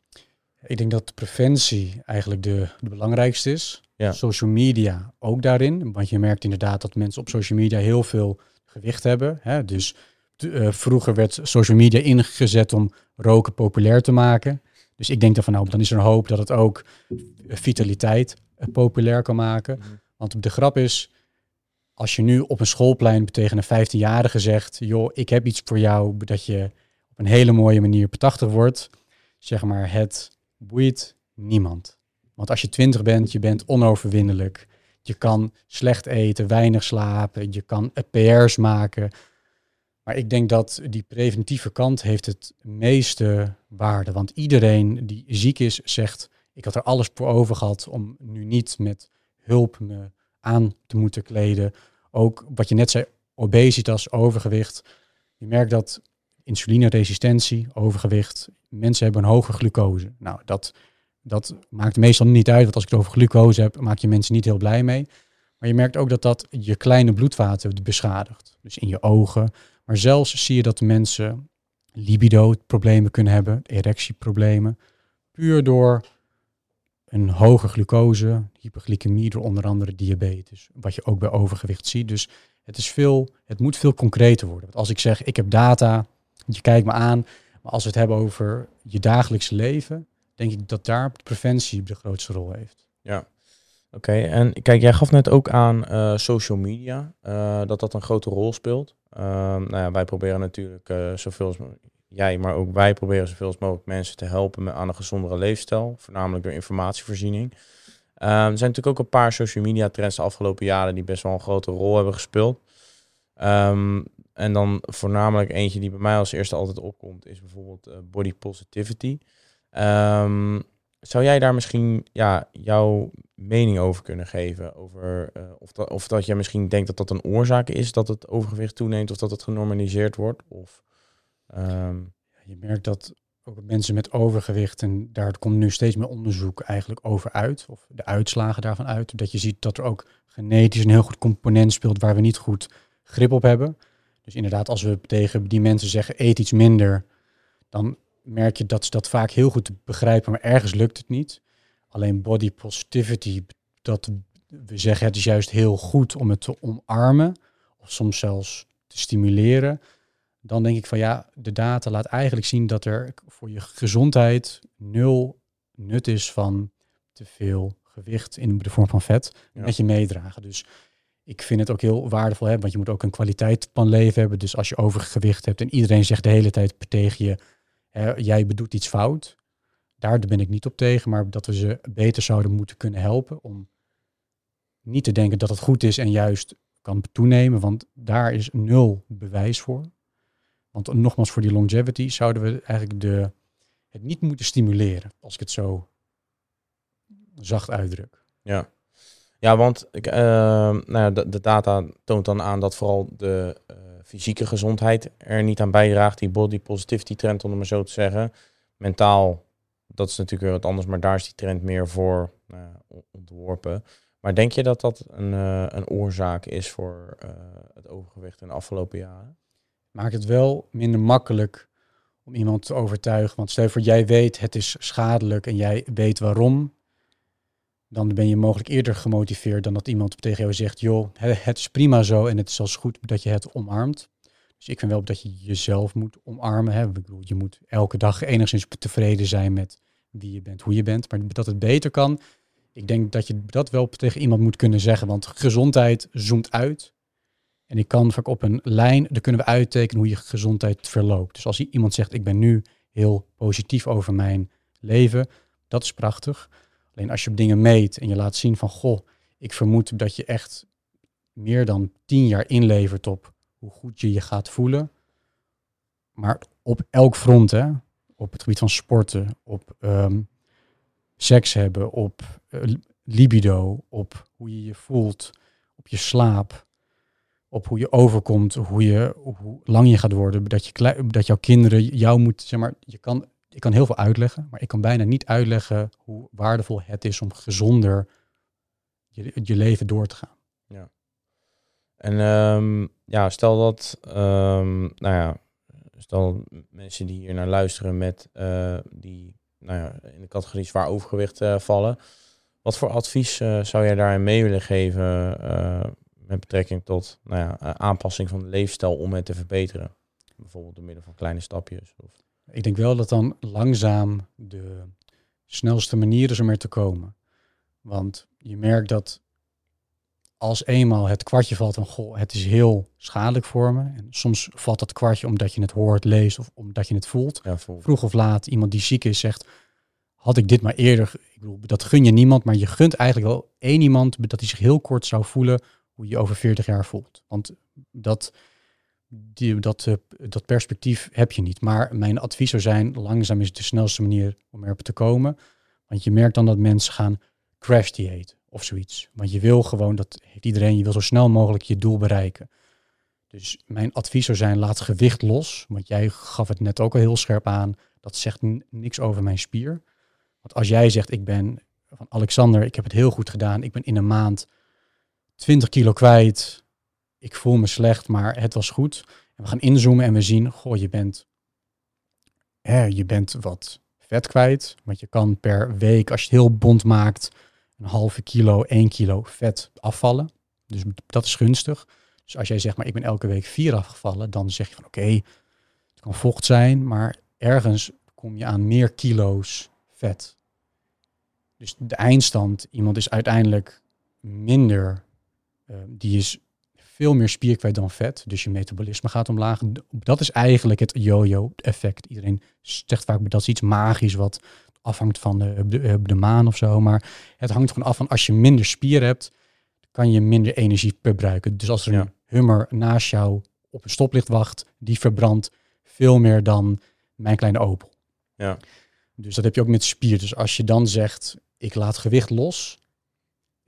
Ik denk dat preventie eigenlijk de, de belangrijkste is. Ja. Social media ook daarin. Want je merkt inderdaad dat mensen op social media heel veel gewicht hebben. Hè? Dus vroeger werd social media ingezet om roken populair te maken. Dus ik denk ervan, nou, dan is er een hoop dat het ook vitaliteit eh, populair kan maken. Mhm. Want de grap is, als je nu op een schoolplein tegen een 15-jarige zegt, joh, ik heb iets voor jou, dat je op een hele mooie manier betachtig wordt, zeg maar, het boeit niemand. Want als je 20 bent, je bent onoverwinnelijk. Je kan slecht eten, weinig slapen, je kan PR's maken. Maar ik denk dat die preventieve kant heeft het meeste waarde. Want iedereen die ziek is, zegt, ik had er alles voor over gehad om nu niet met hulp me aan te moeten kleden. Ook wat je net zei, obesitas, overgewicht. Je merkt dat insulineresistentie, overgewicht, mensen hebben een hoge glucose. Nou, dat, dat maakt meestal niet uit, want als ik het over glucose heb, maak je mensen niet heel blij mee. Maar je merkt ook dat dat je kleine bloedvaten beschadigt. Dus in je ogen, maar zelfs zie je dat mensen libido-problemen kunnen hebben, erectieproblemen, puur door een hoge glucose, hyperglycemie, door onder andere diabetes, wat je ook bij overgewicht ziet. Dus het, is veel, het moet veel concreter worden. Want als ik zeg, ik heb data, je kijkt me aan, maar als we het hebben over je dagelijkse leven, denk ik dat daar preventie de grootste rol heeft. Ja, Oké, en kijk, jij gaf net ook aan uh, social media, uh, dat dat een grote rol speelt. Uh, nou ja, wij proberen natuurlijk uh, zoveel jij, maar ook wij proberen zoveel mogelijk mensen te helpen met, aan een gezondere leefstijl, voornamelijk door informatievoorziening. er zijn natuurlijk ook een paar social media trends de afgelopen jaren die best wel een grote rol hebben gespeeld. Um, en dan voornamelijk eentje die bij mij als eerste altijd opkomt, is bijvoorbeeld body positivity. Um, zou jij daar misschien ja, jouw mening over kunnen geven? Over uh, of, dat, of dat jij misschien denkt dat dat een oorzaak is dat het overgewicht toeneemt of dat het genormaliseerd wordt? Of, um... Je merkt dat ook mensen met overgewicht, en daar komt nu steeds meer onderzoek eigenlijk over uit, of de uitslagen daarvan uit, dat je ziet dat er ook genetisch een heel goed component speelt waar we niet goed grip op hebben. Dus inderdaad, als we tegen die mensen zeggen, eet iets minder, dan merk je dat ze dat vaak heel goed begrijpen, maar ergens lukt het niet. Alleen body positivity, dat we zeggen het is juist heel goed om het te omarmen, of soms zelfs te stimuleren. Dan denk ik van ja, de data laat eigenlijk zien dat er voor je gezondheid nul nut is van te veel gewicht in de vorm van vet met je meedragen. Dus ik vind het ook heel waardevol, hè, want je moet ook een kwaliteit van leven hebben. Dus als je overgewicht hebt en iedereen zegt de hele tijd tegen je, jij bedoelt iets fout. Daar ben ik niet op tegen, maar dat we ze beter zouden moeten kunnen helpen om niet te denken dat het goed is en juist kan toenemen, want daar is nul bewijs voor. Want nogmaals, voor die longevity zouden we eigenlijk de, het niet moeten stimuleren, als ik het zo zacht uitdruk. Ja, ja want ik, uh, nou ja, de, data toont dan aan dat vooral de uh, fysieke gezondheid er niet aan bijdraagt. Die body positivity trend, om het maar zo te zeggen. Mentaal, dat is natuurlijk weer wat anders, maar daar is die trend meer voor nou, ontworpen. Maar denk je dat dat een, uh, een oorzaak is voor uh, het overgewicht in de afgelopen jaren? Maakt het wel minder makkelijk om iemand te overtuigen. Want stel voor, jij weet het is schadelijk en jij weet waarom. Dan ben je mogelijk eerder gemotiveerd dan dat iemand tegen jou zegt, joh, het is prima zo en het is zelfs goed dat je het omarmt. Dus ik vind wel dat je jezelf moet omarmen. Hè. Ik bedoel, je moet elke dag enigszins tevreden zijn met wie je bent, hoe je bent. Maar dat het beter kan, ik denk dat je dat wel tegen iemand moet kunnen zeggen, want gezondheid zoomt uit. En ik kan vaak op een lijn, daar kunnen we uittekenen hoe je gezondheid verloopt. Dus als iemand zegt, ik ben nu heel positief over mijn leven, dat is prachtig. Alleen als je dingen meet en je laat zien van, goh, ik vermoed dat je echt meer dan tien jaar inlevert op hoe goed je je gaat voelen. Maar op elk front, hè, op het gebied van sporten, op ehm, seks hebben, op uh, libido, op hoe je je voelt, op je slaap, op hoe je overkomt, hoe, je, hoe lang je gaat worden, dat, je, dat jouw kinderen jou moeten, zeg maar, je kan, ik kan heel veel uitleggen, maar ik kan bijna niet uitleggen hoe waardevol het is om gezonder je, je leven door te gaan. Ja. En um, ja, stel dat, um, nou ja, stel mensen die hier naar luisteren met uh, die nou ja, in de categorie zwaar overgewicht uh, vallen. Wat voor advies uh, zou jij daarin mee willen geven met betrekking tot nou ja, aanpassing van de leefstijl om het te verbeteren? Bijvoorbeeld door middel van kleine stapjes. Of... Ik denk wel dat dan langzaam de snelste manier is om er te komen. Want je merkt dat als eenmaal het kwartje valt van goh, het is heel schadelijk voor me. En soms valt dat kwartje omdat je het hoort, leest of omdat je het voelt. Ja. Vroeg of laat, iemand die ziek is zegt, had ik dit maar eerder. Ik bedoel, dat gun je niemand, maar je gunt eigenlijk wel één iemand dat hij zich heel kort zou voelen hoe je over 40 jaar voelt. Want dat, dat, uh, dat perspectief heb je niet. Maar mijn advies zou zijn, langzaam is de snelste manier om erop te komen. Want je merkt dan dat mensen gaan crash dieet of zoiets. Want je wil gewoon, dat heeft iedereen, je wil zo snel mogelijk je doel bereiken. Dus mijn advies zou zijn, laat gewicht los. Want jij gaf het net ook al heel scherp aan. Dat zegt niks over mijn spier. Want als jij zegt, ik ben van Alexander, ik heb het heel goed gedaan. Ik ben in een maand 20 kilo kwijt. Ik voel me slecht, maar het was goed. En we gaan inzoomen en we zien, goh, je bent, hè, je bent wat vet kwijt. Want je kan per week, als je het heel bond maakt, een halve kilo, 1 kilo vet afvallen. Dus dat is gunstig. Dus als jij zegt, maar ik ben elke week vier afgevallen, dan zeg je van oké, het kan vocht zijn, maar ergens kom je aan meer kilo's vet. Dus de eindstand, iemand is uiteindelijk minder, uh, die is veel meer spierkwijt dan vet, dus je metabolisme gaat omlaag. Dat is eigenlijk het yo-yo effect. Iedereen zegt vaak dat is iets magisch wat afhangt van de, de, de, maan of zo. Maar het hangt gewoon af van als je minder spier hebt, kan je minder energie verbruiken. Dus als er een hummer naast jou op een stoplicht wacht, die verbrandt veel meer dan mijn kleine Opel. Ja. Dus dat heb je ook met spier. Dus als je dan zegt, ik laat gewicht los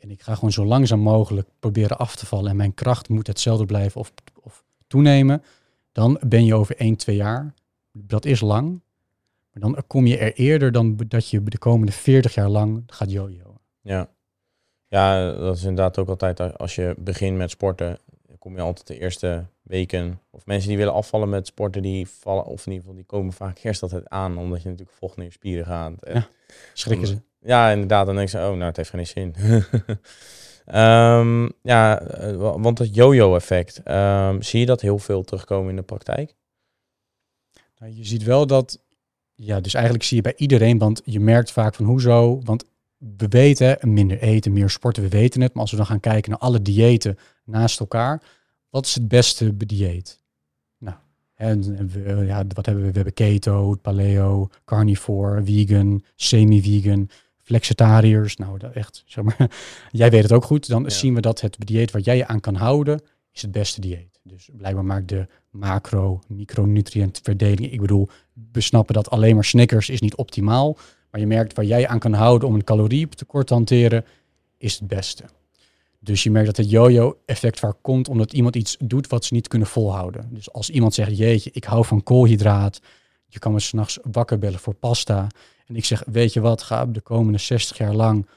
en ik ga gewoon zo langzaam mogelijk proberen af te vallen en mijn kracht moet hetzelfde blijven of, of toenemen, dan ben je over 1, 2 jaar, dat is lang, maar dan kom je er eerder dan dat je de komende 40 jaar lang gaat jojo. Ja. ja, dat is inderdaad ook altijd als je begint met sporten, kom je altijd de eerste weken, of mensen die willen afvallen met sporten, die vallen, of in ieder geval, die komen vaak eerst altijd aan, omdat je natuurlijk vocht naar je spieren gaat. En ja, schrikken ze. Ja, inderdaad, dan denk je, oh, nou, het heeft geen zin. um, ja, eh, want het yo-yo-effect, um, zie je dat heel veel terugkomen in de praktijk? Nou, je ziet wel dat ja, dus eigenlijk zie je bij iedereen, want je merkt vaak van hoezo, want we weten minder eten, meer sporten, we weten het. Maar als we dan gaan kijken naar alle diëten naast elkaar, wat is het beste dieet? Nou, en we, ja, wat hebben we? We hebben keto, paleo, carnivore, vegan, semi-vegan, flexitariërs. Nou, dat echt, zeg maar, jij weet het ook goed. Dan zien we dat het dieet waar jij je aan kan houden, is het beste dieet. Dus blijkbaar maakt de macro, micronutriëntverdeling. Ik bedoel, we snappen dat alleen maar Snickers is niet optimaal. Maar je merkt waar jij aan kan houden om een calorietekort te hanteren, is het beste. Dus je merkt dat het yo-yo-effect vaak komt omdat iemand iets doet wat ze niet kunnen volhouden. Dus als iemand zegt, jeetje, ik hou van koolhydraat. Je kan me s'nachts wakker bellen voor pasta. En ik zeg, weet je wat, ga de komende 60 jaar lang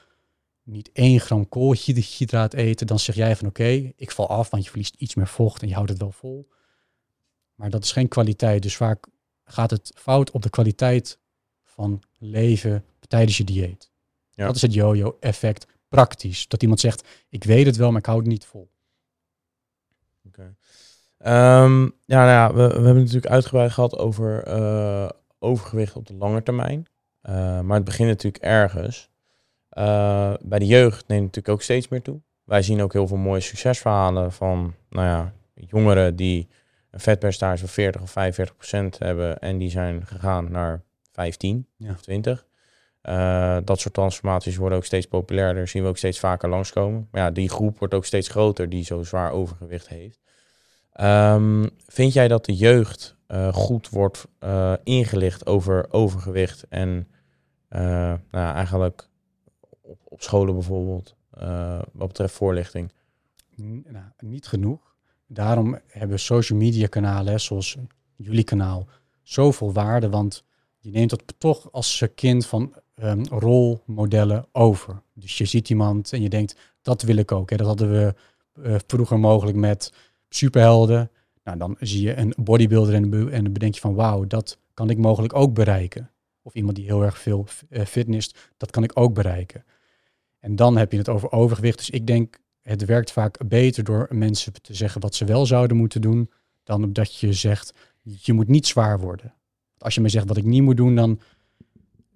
niet één gram koolhydraat eten, dan zeg jij van oké, ik val af, want je verliest iets meer vocht en je houdt het wel vol. Maar dat is geen kwaliteit. Dus vaak gaat het fout op de kwaliteit van leven tijdens je dieet. Ja. Dat is het yo-yo-effect praktisch. Dat iemand zegt, ik weet het wel, maar ik hou het niet vol. Oké. Ehm, ja, nou ja, we, we, hebben het natuurlijk uitgebreid gehad over uh, overgewicht op de lange termijn. Uh, maar het begint natuurlijk ergens. Uh, bij de jeugd neemt het natuurlijk ook steeds meer toe. Wij zien ook heel veel mooie succesverhalen van nou ja, jongeren die een vetpercentage van 40 of 45 procent hebben en die zijn gegaan naar 15 ja. of 20. Uh, dat soort transformaties worden ook steeds populairder, zien we ook steeds vaker langskomen. Maar ja, die groep wordt ook steeds groter die zo zwaar overgewicht heeft. Um, vind jij dat de jeugd uh, goed wordt uh, ingelicht over overgewicht en nou eigenlijk op, op, scholen bijvoorbeeld, wat betreft voorlichting? Nou, niet genoeg. Daarom hebben social media kanalen, zoals jullie kanaal, zoveel waarde. Want je neemt dat toch als kind van um, rolmodellen over. Dus je ziet iemand en je denkt, dat wil ik ook. Hè. Dat hadden we uh, vroeger mogelijk met superhelden. Nou, dan zie je een bodybuilder en, dan bedenk je van, wauw, dat kan ik mogelijk ook bereiken. Of iemand die heel erg veel uh, fitness, dat kan ik ook bereiken. En dan heb je het over overgewicht. Dus ik denk, het werkt vaak beter door mensen te zeggen wat ze wel zouden moeten doen, dan dat je zegt, je moet niet zwaar worden. Als je me zegt wat ik niet moet doen, dan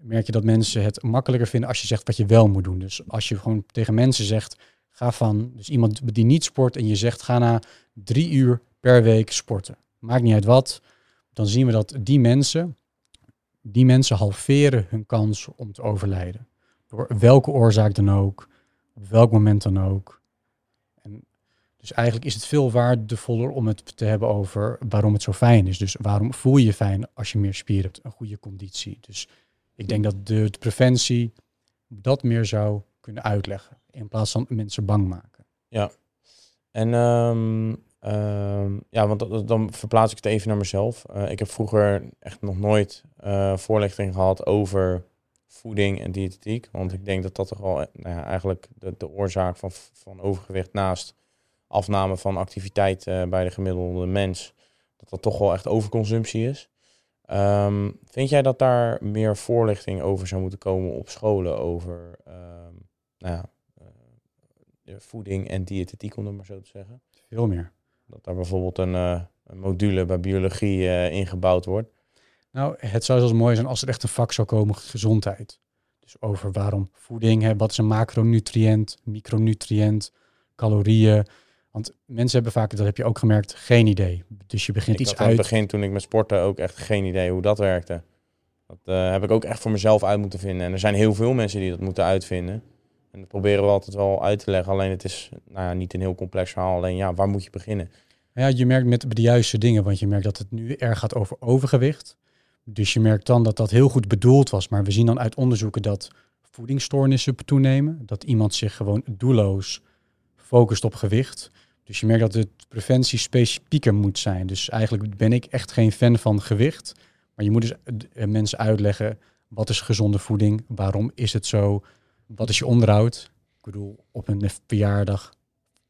merk je dat mensen het makkelijker vinden als je zegt wat je wel moet doen. Dus als je gewoon tegen mensen zegt, ga van, dus iemand die niet sport en je zegt, ga na drie uur per week sporten. Maakt niet uit wat, dan zien we dat die mensen, die mensen halveren hun kans om te overlijden. Door welke oorzaak dan ook, op welk moment dan ook. En dus eigenlijk is het veel waardevoller om het te hebben over waarom het zo fijn is. Dus waarom voel je je fijn als je meer spier hebt, een goede conditie. Dus ik denk dat de, preventie dat meer zou kunnen uitleggen. In plaats van mensen bang maken. Ja. En um, ja, want dan verplaats ik het even naar mezelf. Uh, ik heb vroeger echt nog nooit uh, voorlichting gehad over voeding en diëtetiek. Want ik denk dat dat toch wel nou ja, eigenlijk de, de oorzaak van, van overgewicht naast afname van activiteit bij de gemiddelde mens, dat dat toch wel echt overconsumptie is. Um, vind jij dat daar meer voorlichting over zou moeten komen op scholen over um, nou ja, uh, voeding en diëtetiek, om het maar zo te zeggen? Veel meer. Dat daar bijvoorbeeld een, uh, een module bij biologie uh, ingebouwd wordt. Nou, het zou zelfs mooi zijn als er echt een vak zou komen, gezondheid. Dus over waarom voeding, hè, wat is een macronutriënt, micronutriënt, calorieën, want mensen hebben vaak, dat heb je ook gemerkt, geen idee. Dus je begint ik iets uit. In het begin, toen ik met sporten ook echt geen idee hoe dat werkte. Dat uh, heb ik ook echt voor mezelf uit moeten vinden. En er zijn heel veel mensen die dat moeten uitvinden. En dat proberen we altijd wel uit te leggen. Alleen het is nou ja, niet een heel complex verhaal. Alleen ja, waar moet je beginnen? Ja, je merkt met de juiste dingen. Want je merkt dat het nu erg gaat over overgewicht. Dus je merkt dan dat dat heel goed bedoeld was. Maar we zien dan uit onderzoeken dat voedingsstoornissen toenemen. Dat iemand zich gewoon doelloos focust op gewicht. Dus je merkt dat de preventie specifieker moet zijn. Dus eigenlijk ben ik echt geen fan van gewicht. Maar je moet dus eh, mensen uitleggen wat is gezonde voeding, waarom is het zo, wat is je onderhoud. Ik bedoel, op een verjaardag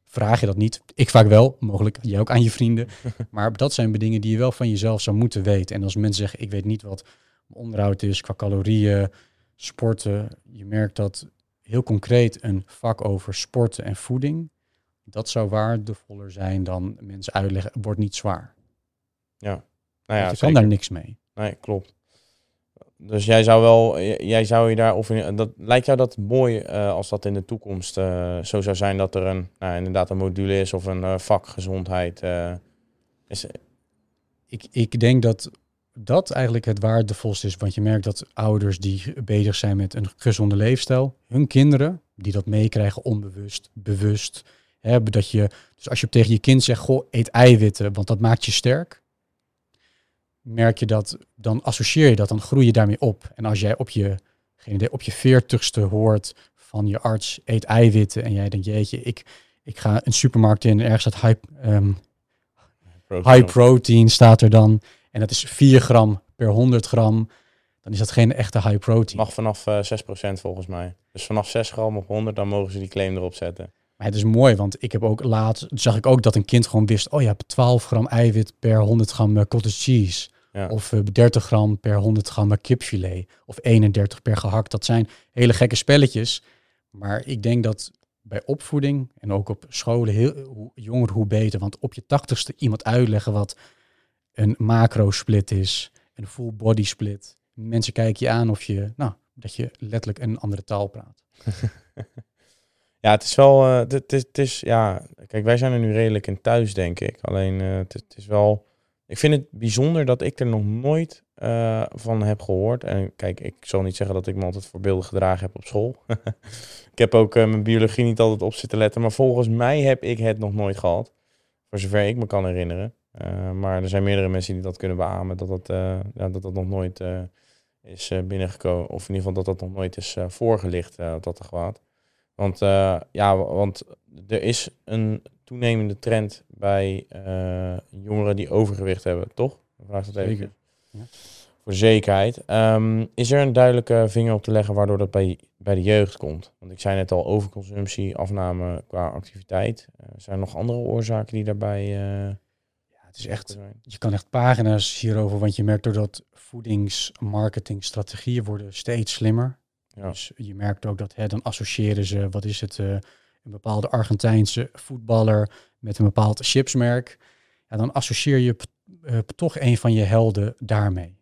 vraag je dat niet. Ik vaak wel, mogelijk jij ook aan je vrienden. Maar dat zijn dingen die je wel van jezelf zou moeten weten. En als mensen zeggen, ik weet niet wat onderhoud is qua calorieën, sporten. Je merkt dat heel concreet een vak over sporten en voeding dat zou waardevoller zijn dan mensen uitleggen, het wordt niet zwaar. Ja. Nou ja, je kan daar niks mee. Nee, klopt. Dus jij zou wel, jij zou je daar, of dat, lijkt jou dat mooi uh, als dat in de toekomst uh, zo zou zijn dat er een, nou, inderdaad een module is of een uh, vak gezondheid is? Ik, ik denk dat dat eigenlijk het waardevolste is, want je merkt dat ouders die bezig zijn met een gezonde leefstijl, hun kinderen, die dat meekrijgen onbewust, bewust, hebben dat je, dus als je tegen je kind zegt, goh, eet eiwitten, want dat maakt je sterk. Merk je dat, dan associeer je dat, dan groei je daarmee op. En als jij op je, geen idee, op je veertigste hoort van je arts, eet eiwitten. En jij denkt, jeetje, ik, ik ga een supermarkt in en ergens staat high, um, protein. high protein staat er dan. En dat is 4 gram per 100 gram. Dan is dat geen echte high protein. Mag vanaf uh, eh, 6% volgens mij. Dus vanaf 6 gram op 100, dan mogen ze die claim erop zetten. Maar het is mooi, want ik heb ook laat zag ik ook dat een kind gewoon wist, oh ja, 12 gram eiwit per 100 gram eh, cottage cheese. Of 30 eh, gram per 100 gram kipfilet. Of 31 per gehakt. Dat zijn hele gekke spelletjes. Maar ik denk dat bij opvoeding en ook op scholen, heel, hoe jonger hoe beter. Want op je tachtigste iemand uitleggen wat een macro split is, een full body split. Mensen kijken je aan of je nou, dat je letterlijk een andere taal praat. ja, het is wel, uh, het, is, ja, kijk, wij zijn er nu redelijk in thuis, denk ik. Alleen, uh, het, is wel, ik vind het bijzonder dat ik er nog nooit uh, van heb gehoord. En kijk, ik zal niet zeggen dat ik me altijd voorbeeldig gedragen heb op school. ik heb ook mijn biologie niet altijd op zitten letten, maar volgens mij heb ik het nog nooit gehad. Voor zover ik me kan herinneren. maar er zijn meerdere mensen die dat kunnen beamen, dat dat, ja, dat, dat nog nooit is binnengekomen. Of in ieder geval dat dat nog nooit is voorgelicht, dat er gaat. Want, uh, ja, want er is een toenemende trend bij uh, jongeren die overgewicht hebben, toch? Vraag dat even. Ja. Voor zekerheid. Um, is er een duidelijke vinger op te leggen waardoor dat bij, bij de jeugd komt? Want ik zei net al, overconsumptie, afname qua activiteit. Uh, zijn er nog andere oorzaken die daarbij... ja, het is echt... Je kan echt pagina's hierover, want je merkt doordat voedingsmarketingstrategieën worden steeds slimmer. Ja. Dus je merkt ook dat hè, dan associëren ze, wat is het, uh, een bepaalde Argentijnse voetballer met een bepaald chipsmerk. Ja, dan associeer je uh, toch een van je helden daarmee.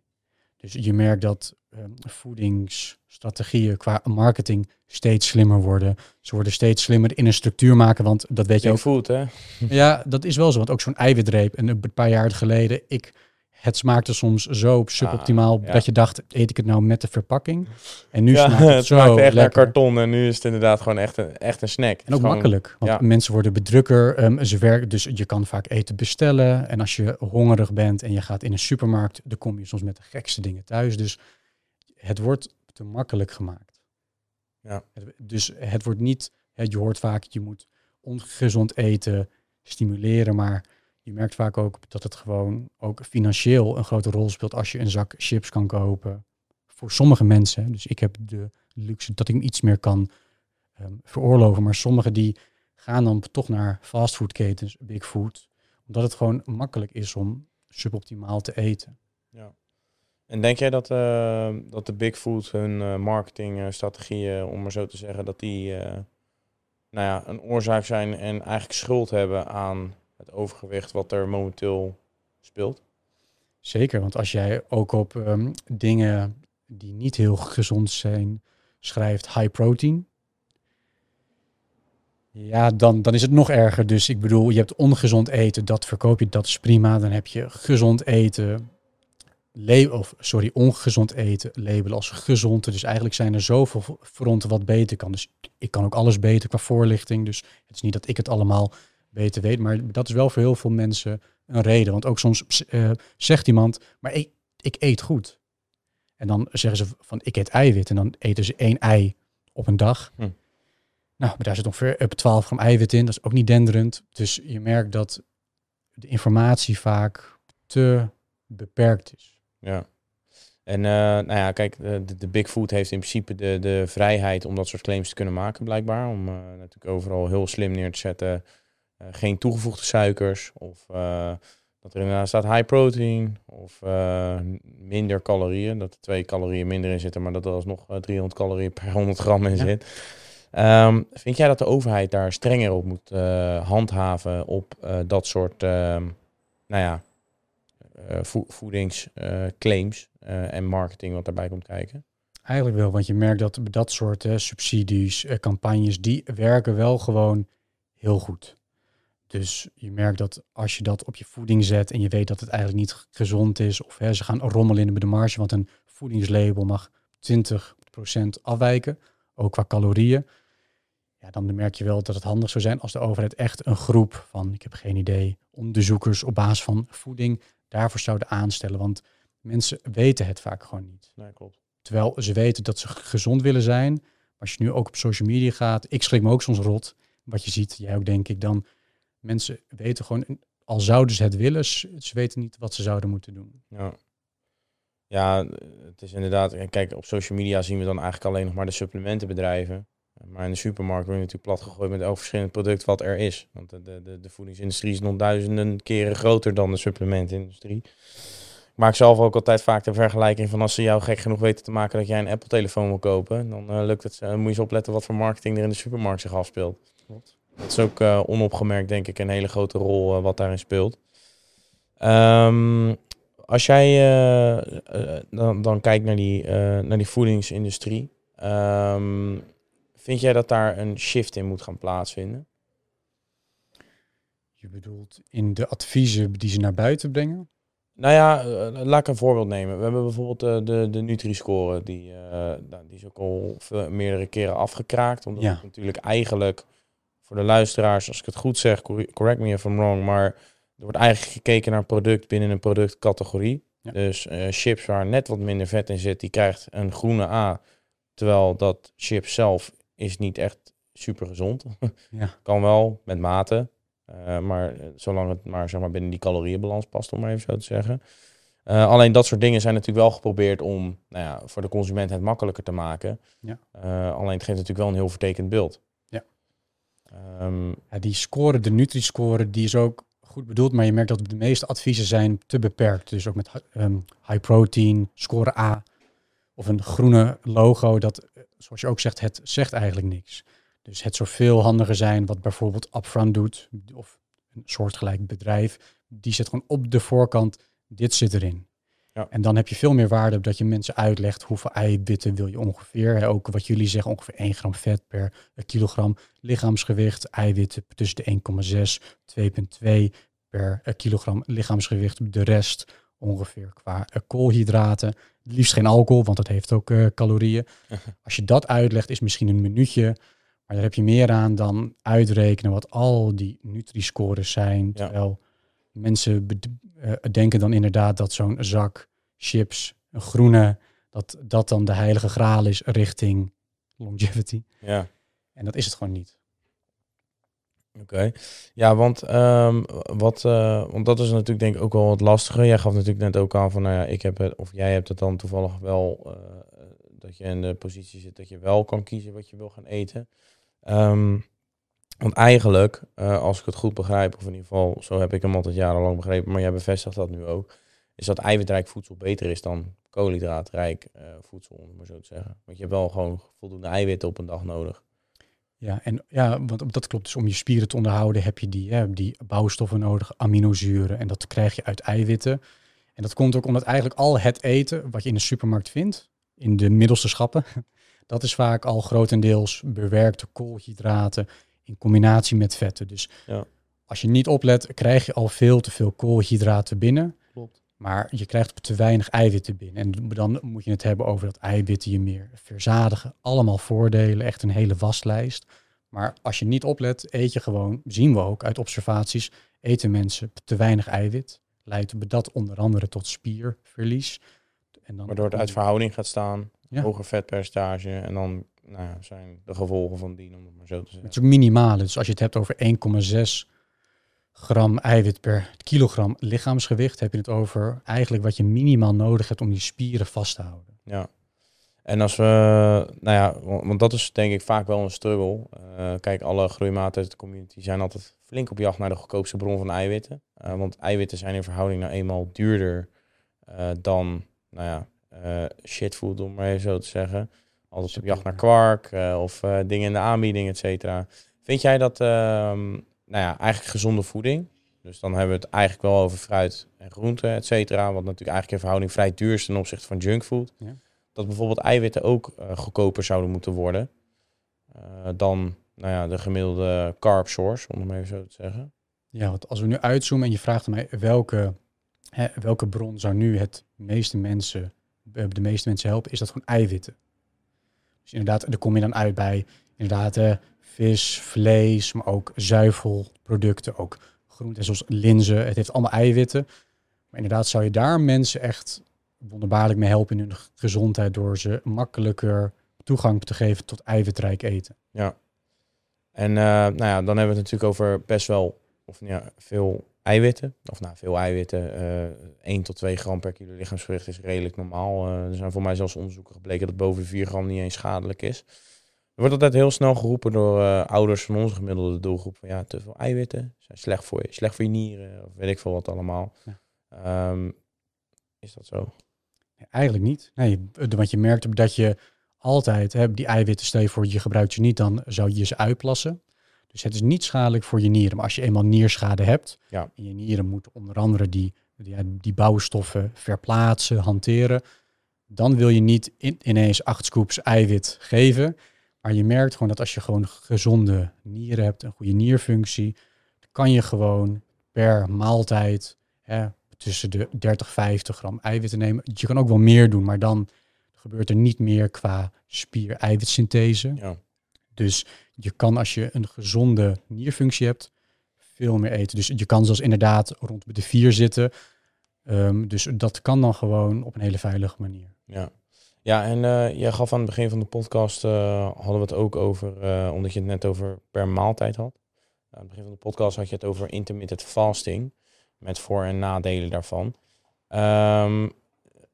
Dus je merkt dat uh, voedingsstrategieën qua marketing steeds slimmer worden. Ze worden steeds slimmer in een structuur maken, want dat weet je ook. Food, hè? Ja, dat is wel zo. Want ook zo'n eiwitreep. En een paar jaar geleden, ik het smaakte soms zo suboptimaal ah, dat je dacht, eet ik het nou met de verpakking? En nu smaakt het, het zo smaakt echt naar karton en nu is het inderdaad gewoon echt een, echt een snack. En ook makkelijk, want mensen worden bedrukker, um, ze werken, dus je kan vaak eten bestellen. En als je hongerig bent en je gaat in een supermarkt, dan kom je soms met de gekste dingen thuis. Dus het wordt te makkelijk gemaakt. Ja. Dus het wordt niet, je hoort vaak, je moet ongezond eten, stimuleren, maar je merkt vaak ook dat het gewoon ook financieel een grote rol speelt als je een zak chips kan kopen. Voor sommige mensen, dus ik heb de luxe dat ik iets meer kan um, veroorloven, maar sommigen die gaan dan toch naar fastfoodketens, big food, omdat het gewoon makkelijk is om suboptimaal te eten. Ja. En denk jij dat, uh, dat de big food hun uh, marketingstrategieën, om maar zo te zeggen, dat die uh, nou ja, een oorzaak zijn en eigenlijk schuld hebben aan overgewicht wat er momenteel speelt? Zeker, want als jij ook op um, dingen die niet heel gezond zijn schrijft high protein, ja, dan, dan is het nog erger. Dus ik bedoel, je hebt ongezond eten, dat verkoop je, dat is prima. Dan heb je gezond eten, of sorry, ongezond eten labelen als gezond. Dus eigenlijk zijn er zoveel fronten wat beter kan. Dus ik kan ook alles beter qua voorlichting. Dus het is niet dat ik het allemaal beter weet. Maar dat is wel voor heel veel mensen een reden. Want ook soms uh, zegt iemand, maar ik, ik eet goed. En dan zeggen ze van ik eet eiwit. En dan eten ze één ei op een dag. Hm. Nou, maar daar zit ongeveer op 12 gram eiwit in. Dat is ook niet denderend. Dus je merkt dat de informatie vaak te beperkt is. Ja. En uh, nou ja, kijk, de, de, Big Food heeft in principe de, de vrijheid om dat soort claims te kunnen maken, blijkbaar. Om uh, natuurlijk overal heel slim neer te zetten eh, geen toegevoegde suikers of eh, dat er inderdaad staat high protein of eh, minder calorieën. Dat er twee calorieën minder in zitten, maar dat er alsnog 300 calorieën per 100 gram in zit. Um, vind jij dat de overheid daar strenger op moet handhaven op dat soort uh, nou ja, vo voedingsclaims en marketing wat daarbij komt kijken? Eigenlijk wel, want je merkt dat dat soort subsidies, campagnes, die werken wel gewoon heel goed. Dus je merkt dat als je dat op je voeding zet en je weet dat het eigenlijk niet gezond is, of hè, ze gaan rommelen in de marge, want een voedingslabel mag 20% afwijken, ook qua calorieën. Ja, dan merk je wel dat het handig zou zijn als de overheid echt een groep van, ik heb geen idee, onderzoekers op basis van voeding daarvoor zouden aanstellen. Want mensen weten het vaak gewoon niet. Nee, klopt. Terwijl ze weten dat ze gezond willen zijn. Maar als je nu ook op social media gaat, ik schrik me ook soms rot. Wat je ziet, jij ook denk ik, dan mensen weten gewoon, al zouden ze het willen, ze weten niet wat ze zouden moeten doen. Ja. Ja, het is inderdaad. Kijk, op social media zien we dan eigenlijk alleen nog maar de supplementenbedrijven. Maar in de supermarkt wordt je natuurlijk plat gegooid met elk verschillend product wat er is. Want de, de, de voedingsindustrie is nog duizenden keren groter dan de supplementindustrie. Ik maak zelf ook altijd vaak de vergelijking van als ze jou gek genoeg weten te maken dat jij een Apple-telefoon wil kopen, dan uh, lukt het. Uh, moet je eens opletten wat voor marketing er in de supermarkt zich afspeelt. Klopt. Dat is ook uh, onopgemerkt, denk ik, een hele grote rol uh, wat daarin speelt. Um, als jij eh, eh, dan, dan kijkt naar die, eh, naar die voedingsindustrie, ehm, vind jij dat daar een shift in moet gaan plaatsvinden? Je bedoelt in de adviezen die ze naar buiten brengen? Nou ja, eh, laat ik een voorbeeld nemen. We hebben bijvoorbeeld eh, de, de Nutri-score, die, eh, nou, die is ook al veel- meerdere keren afgekraakt. Omdat Ja. het natuurlijk eigenlijk, voor de luisteraars, als ik het goed zeg, corre- correct me if I'm wrong, maar er wordt eigenlijk gekeken naar een product binnen een productcategorie. Ja. Dus eh, chips waar net wat minder vet in zit, die krijgt een groene A. Terwijl dat chip zelf is niet echt super gezond. Ja. kan wel, met mate. Eh, maar eh, zolang het maar, zeg maar binnen die calorieënbalans past, om maar even zo te zeggen. Alleen dat soort dingen zijn natuurlijk wel geprobeerd om nou ja, voor de consument het makkelijker te maken. Ja. Alleen het geeft natuurlijk wel een heel vertekend beeld. Ehm, Ja, die score, de Nutri-score, die is ook goed bedoeld, maar je merkt dat de meeste adviezen zijn te beperkt. Dus ook met ehm, high protein, score A of een groene logo, dat, eh, zoals je ook zegt, het zegt eigenlijk niks. Dus het zou veel handiger zijn wat bijvoorbeeld Upfront doet, of een soortgelijk bedrijf, die zet gewoon op de voorkant, dit zit erin. Ja. En dan heb je veel meer waarde op dat je mensen uitlegt hoeveel eiwitten wil je ongeveer. Hè, ook wat jullie zeggen, ongeveer 1 gram vet per kilogram lichaamsgewicht. Eiwitten tussen de 1,6, 2,2 per eh, kilogram lichaamsgewicht. De rest ongeveer qua eh, koolhydraten. Liefst geen alcohol, want dat heeft ook eh, calorieën. Als je dat uitlegt, is misschien een minuutje. Maar daar heb je meer aan dan uitrekenen wat al die Nutri-scores zijn. Terwijl mensen denken dan inderdaad dat zo'n zak chips, een groene, dat dat dan de heilige graal is richting longevity. ja, En dat is het gewoon niet. oké. Ja, want, ehm, wat, eh, want dat is natuurlijk denk ik ook wel het lastige. Jij gaf natuurlijk net ook aan van, nou ja, ik heb het, of jij hebt het dan toevallig wel, eh, dat je in de positie zit dat je wel kan kiezen wat je wil gaan eten. Ehm, want eigenlijk, eh, als ik het goed begrijp, of in ieder geval zo heb ik hem altijd jarenlang begrepen, maar jij bevestigt dat nu ook, is dat eiwitrijk voedsel beter is dan koolhydraatrijk eh, voedsel, om het maar zo te zeggen. Want je hebt wel gewoon voldoende eiwitten op een dag nodig. Ja, en ja, want dat klopt. Dus om je spieren te onderhouden heb je die, hè, die bouwstoffen nodig, aminozuren. En dat krijg je uit eiwitten. En dat komt ook omdat eigenlijk al het eten wat je in de supermarkt vindt, in de middelste schappen, dat is vaak al grotendeels bewerkte koolhydraten in combinatie met vetten. Dus Ja. als je niet oplet, krijg je al veel te veel koolhydraten binnen. Klopt. Maar je krijgt te weinig eiwitten binnen. En dan moet je het hebben over dat eiwitten je meer verzadigen. Allemaal voordelen, echt een hele waslijst. Maar als je niet oplet, eet je gewoon, zien we ook uit observaties, eten mensen te weinig eiwit. Leidt dat onder andere tot spierverlies. En dan Waardoor het uit verhouding gaat staan, Ja. hoger vetpercentage en dan nou ja, zijn de gevolgen van dien, om het maar zo te zeggen. Het is ook minimale. Dus als je het hebt over 1,6 gram eiwit per kilogram lichaamsgewicht, heb je het over eigenlijk wat je minimaal nodig hebt om die spieren vast te houden. Ja. En als we, nou ja, want, dat is denk ik vaak wel een struggle. Eh, kijk, alle groeimaten uit de community zijn altijd flink op jacht naar de goedkoopste bron van eiwitten. Eh, want eiwitten zijn in verhouding nou eenmaal duurder eh, dan, nou ja, shitfood, om maar even zo te zeggen. Altijd op jacht naar kwark of dingen in de aanbieding, et cetera. Vind jij dat, ehm, nou ja, eigenlijk gezonde voeding? Dus dan hebben we het eigenlijk wel over fruit en groenten, et cetera. Wat natuurlijk eigenlijk in verhouding vrij duur is ten opzichte van junkfood. Ja. Dat bijvoorbeeld eiwitten ook eh, goedkoper zouden moeten worden. eh, dan nou ja, de gemiddelde carb source, om het maar even zo te zeggen. Ja, want als we nu uitzoomen en je vraagt mij welke, hè, welke bron zou nu het meeste mensen, eh, de meeste mensen helpen, is dat gewoon eiwitten. Dus inderdaad, daar kom je dan uit bij inderdaad vis, vlees, maar ook zuivelproducten, ook groenten zoals linzen. Het heeft allemaal eiwitten. Maar inderdaad zou je daar mensen echt wonderbaarlijk mee helpen in hun gezondheid door ze makkelijker toegang te geven tot eiwitrijk eten. Ja. En eh, nou ja, dan hebben we het natuurlijk over best wel of, ja, veel eiwitten. Of nou, veel eiwitten. eh 1 tot 2 gram per kilo lichaamsgewicht is redelijk normaal. Eh, er zijn voor mij zelfs onderzoeken gebleken dat boven 4 gram niet eens schadelijk is. Wordt altijd heel snel geroepen door eh, ouders van onze gemiddelde doelgroep. Van, ja, te veel eiwitten zijn slecht voor je. Slecht voor je nieren of weet ik veel wat allemaal. Ja. Ehm, is dat zo? Eigenlijk niet. Nee, want je merkt dat je altijd hè, die eiwitten, stel je voor je gebruikt ze niet, dan zou je ze uitplassen. Dus het is niet schadelijk voor je nieren. Maar als je eenmaal nierschade hebt, Ja. en je nieren moeten onder andere die ja, die bouwstoffen verplaatsen, hanteren. Dan wil je niet in, ineens acht scoops eiwit geven. Maar je merkt gewoon dat als je gewoon gezonde nieren hebt, een goede nierfunctie, kan je gewoon per maaltijd hè, tussen de 30, 50 gram eiwitten nemen. Je kan ook wel meer doen, maar dan gebeurt er niet meer qua spier-eiwitsynthese. Ja. Dus je kan als je een gezonde nierfunctie hebt, veel meer eten. Dus je kan zelfs inderdaad rond de vier zitten. Ehm, dus dat kan dan gewoon op een hele veilige manier. Ja, ja en uh, jij gaf aan het begin van de podcast, uh, hadden we het ook over, uh, omdat je het net over per maaltijd had. Aan het begin van de podcast had je het over intermittent fasting, met voor- en nadelen daarvan. Um,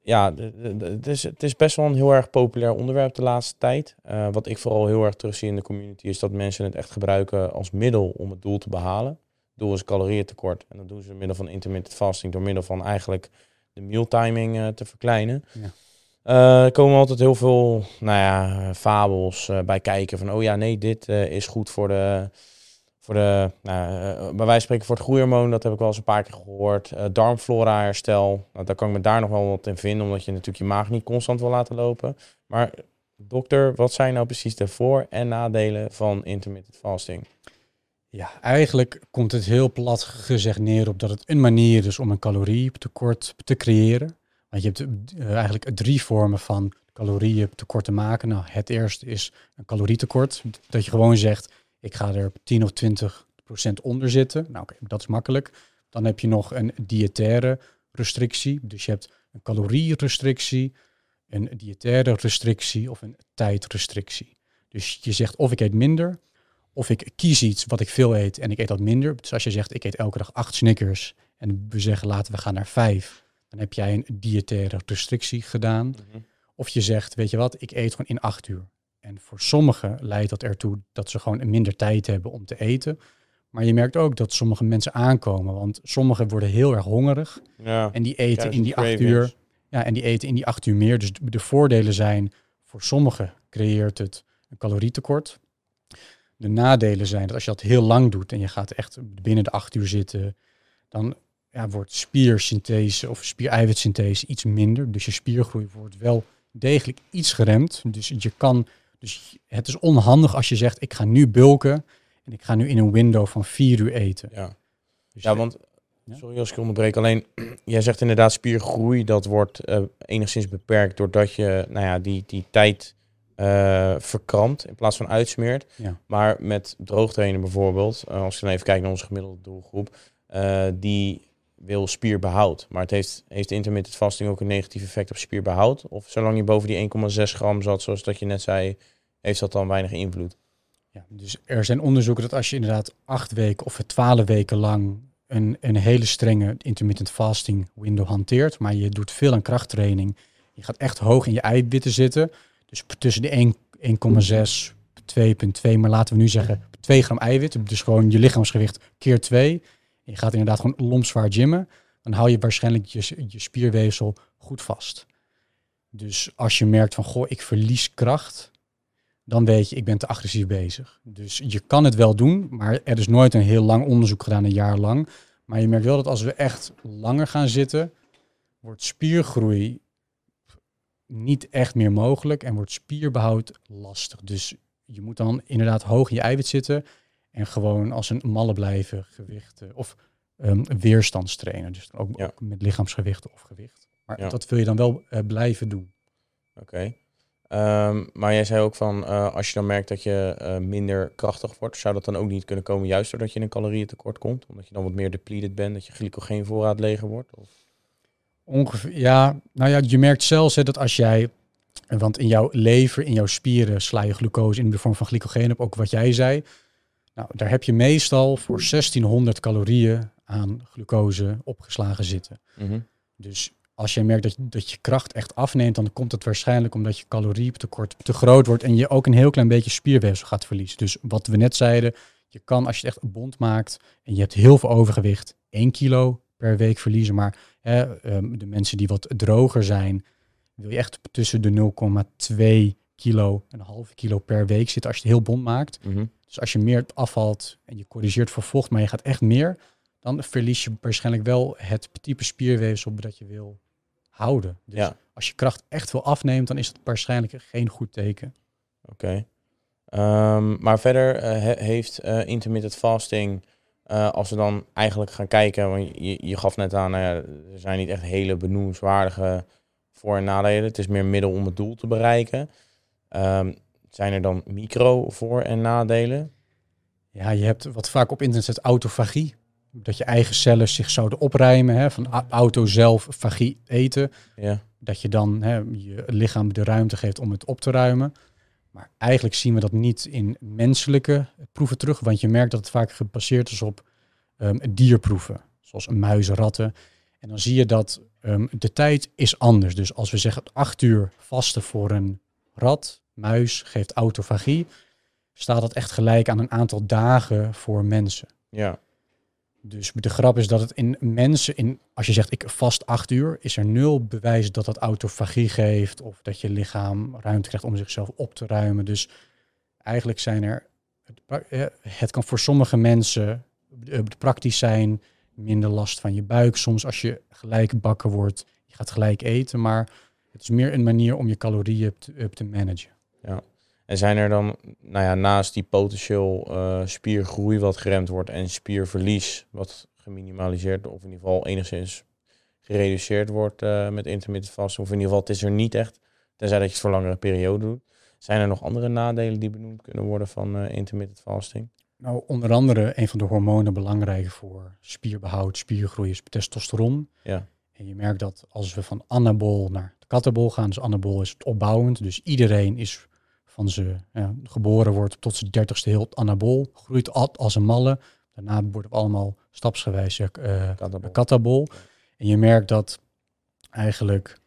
ja, het is, het is best wel een heel erg populair onderwerp de laatste tijd. Wat ik vooral heel erg terugzie in de community is dat mensen het echt gebruiken als middel om het doel te behalen. Doel is calorieëntekort. En dat doen ze door middel van intermittent fasting, door middel van eigenlijk de mealtiming te verkleinen. Ja. Uh, er komen altijd heel veel nou ja, fabels bij kijken van, oh ja, nee, dit is goed voor de voor de, nou, bij wijze van spreken voor het groeihormoon, dat heb ik wel eens een paar keer gehoord. Darmflora herstel, nou, daar kan ik me daar nog wel wat in vinden, omdat je natuurlijk je maag niet constant wil laten lopen. Maar dokter, wat zijn nou precies de voor- en nadelen van intermittent fasting? Ja, eigenlijk komt het heel plat gezegd neer op dat het een manier is om een calorietekort te creëren. Want je hebt uh, eigenlijk drie vormen van calorietekort te maken. Nou, het eerste is een calorietekort, dat je gewoon zegt, ik ga er 10 of 20 procent onder zitten. Nou, okay, dat is makkelijk. Dan heb je nog een diëtaire restrictie. Dus je hebt een calorierestrictie, een diëtaire restrictie of een tijdrestrictie. Dus je zegt of ik eet minder, of ik kies iets wat ik veel eet en ik eet dat minder. Dus als je zegt ik eet elke dag acht Snickers en we zeggen laten we gaan naar vijf, dan heb jij een diëtaire restrictie gedaan. Mm -hmm. Of je zegt, weet je wat, ik eet gewoon in acht uur. En voor sommigen leidt dat ertoe dat ze gewoon minder tijd hebben om te eten. Maar je merkt ook dat sommige mensen aankomen, want sommigen worden heel erg hongerig. Ja, en die eten in die acht uur. Ja, en die eten in die acht uur meer. Dus de voordelen zijn, voor sommigen creëert het een calorietekort. De nadelen zijn dat als je dat heel lang doet en je gaat echt binnen de acht uur zitten, dan ja, wordt spiersynthese of spiereiwitsynthese iets minder. Dus je spiergroei wordt wel degelijk iets geremd. Dus je kan dus het is onhandig als je zegt, ik ga nu bulken en ik ga nu in een window van vier uur eten. Ja, dus ja want, sorry als ik onderbreek, alleen jij zegt inderdaad spiergroei, dat wordt uh, enigszins beperkt doordat je nou ja, die, die tijd uh, verkrampt in plaats van uitsmeert. Ja. Maar met droogtrainen bijvoorbeeld, uh, als je dan even kijkt naar onze gemiddelde doelgroep, die wil spierbehoud. Maar het heeft, heeft intermittent fasting ook een negatief effect op spierbehoud? Of zolang je boven die 1,6 gram zat, zoals dat je net zei, heeft dat dan weinig invloed? Ja, dus er zijn onderzoeken dat als je inderdaad acht weken of twaalf weken lang een, een hele strenge intermittent fasting window hanteert, maar je doet veel aan krachttraining, je gaat echt hoog in je eiwitten zitten, dus tussen de 1,6, 2,2, maar laten we nu zeggen 2 gram eiwit, dus gewoon je lichaamsgewicht keer 2, je gaat inderdaad gewoon lompzwaar gymmen, dan hou je waarschijnlijk je, je spierweefsel goed vast. Dus als je merkt van, goh, ik verlies kracht, dan weet je, ik ben te agressief bezig. Dus je kan het wel doen, maar er is nooit een heel lang onderzoek gedaan, een jaar lang. Maar je merkt wel dat als we echt langer gaan zitten, wordt spiergroei niet echt meer mogelijk en wordt spierbehoud lastig. Dus je moet dan inderdaad hoog in je eiwit zitten en gewoon als een malle blijven gewichten of um, weerstandstrainen. Dus ook, Ja. ook met lichaamsgewichten of gewicht. Maar Ja. dat wil je dan wel eh, blijven doen. Oké. Ehm, maar jij zei ook van, eh, als je dan merkt dat je eh, minder krachtig wordt, zou dat dan ook niet kunnen komen juist doordat je in een calorieëntekort komt? Omdat je dan wat meer depleted bent, dat je glycogeenvoorraad leger wordt? Of? Ongeveer, ja, nou ja, je merkt zelfs hè, dat als jij, want in jouw lever, in jouw spieren sla je glucose in de vorm van glycogeen op, ook wat jij zei. Nou, daar heb je meestal voor 1600 calorieën aan glucose opgeslagen zitten. Mhm. Dus als je merkt dat, je- dat je kracht echt afneemt, dan komt het waarschijnlijk omdat je calorietekort te groot wordt en je ook een heel klein beetje spierweefsel gaat verliezen. Dus wat we net zeiden, je kan als je het echt een bond maakt en je hebt heel veel overgewicht, 1 kilo per week verliezen. Maar hè, ehm, de mensen die wat droger zijn, wil je echt tussen de 0,2 kilo en een halve kilo per week zitten als je het heel bond maakt. Mhm. Dus als je meer afvalt en je corrigeert voor vocht, maar je gaat echt meer, dan verlies je waarschijnlijk wel het type spierweefsel dat je wil houden. Dus Ja. als je kracht echt veel afneemt, dan is dat waarschijnlijk geen goed teken. Oké. Ehm, maar verder eh, he- heeft eh, intermittent fasting, eh, als we dan eigenlijk gaan kijken, want je, je gaf net aan, er zijn niet echt hele benoemenswaardige voor- en nadelen. Het is meer middel om het doel te bereiken. Ehm, zijn er dan micro voor- en nadelen? Ja, je hebt wat vaak op internet staat autofagie. Dat je eigen cellen zich zouden opruimen. Hè, van auto zelf, fagie eten. Ja, Dat je dan hè, je lichaam de ruimte geeft om het op te ruimen. Maar eigenlijk zien we dat niet in menselijke proeven terug. Want je merkt dat het vaak gebaseerd is op ehm, dierproeven. Zoals muizen, ratten. En dan zie je dat ehm, de tijd is anders. Dus als we zeggen acht uur vasten voor een rat, muis, geeft autofagie. Staat dat echt gelijk aan een aantal dagen voor mensen. ja, Dus de grap is dat het in mensen, in, als je zegt ik vast acht uur, is er nul bewijs dat dat autofagie geeft of dat je lichaam ruimte krijgt om zichzelf op te ruimen. Dus eigenlijk zijn er, het, kan voor sommige mensen eh, praktisch zijn, minder last van je buik. Soms als je gelijk bakken wordt, je gaat gelijk eten, maar het is meer een manier om je calorieën te, te managen. En zijn er dan, nou ja, naast die potentieel eh, spiergroei wat geremd wordt en spierverlies wat geminimaliseerd of in ieder geval enigszins gereduceerd wordt eh, met intermittent fasting, of in ieder geval het is er niet echt, tenzij dat je het voor langere periode doet. Zijn er nog andere nadelen die benoemd kunnen worden van eh, intermittent fasting? Nou, onder andere een van de hormonen belangrijk voor spierbehoud, spiergroei is testosteron. Ja, En je merkt dat als we van anabol naar katabol gaan, dus anabol is het opbouwend. Dus iedereen is van ze ja, geboren wordt tot zijn dertigste heel anabol, groeit al- als een malle. Daarna worden we allemaal stapsgewijs eh, katabol. katabol. En je merkt dat eigenlijk,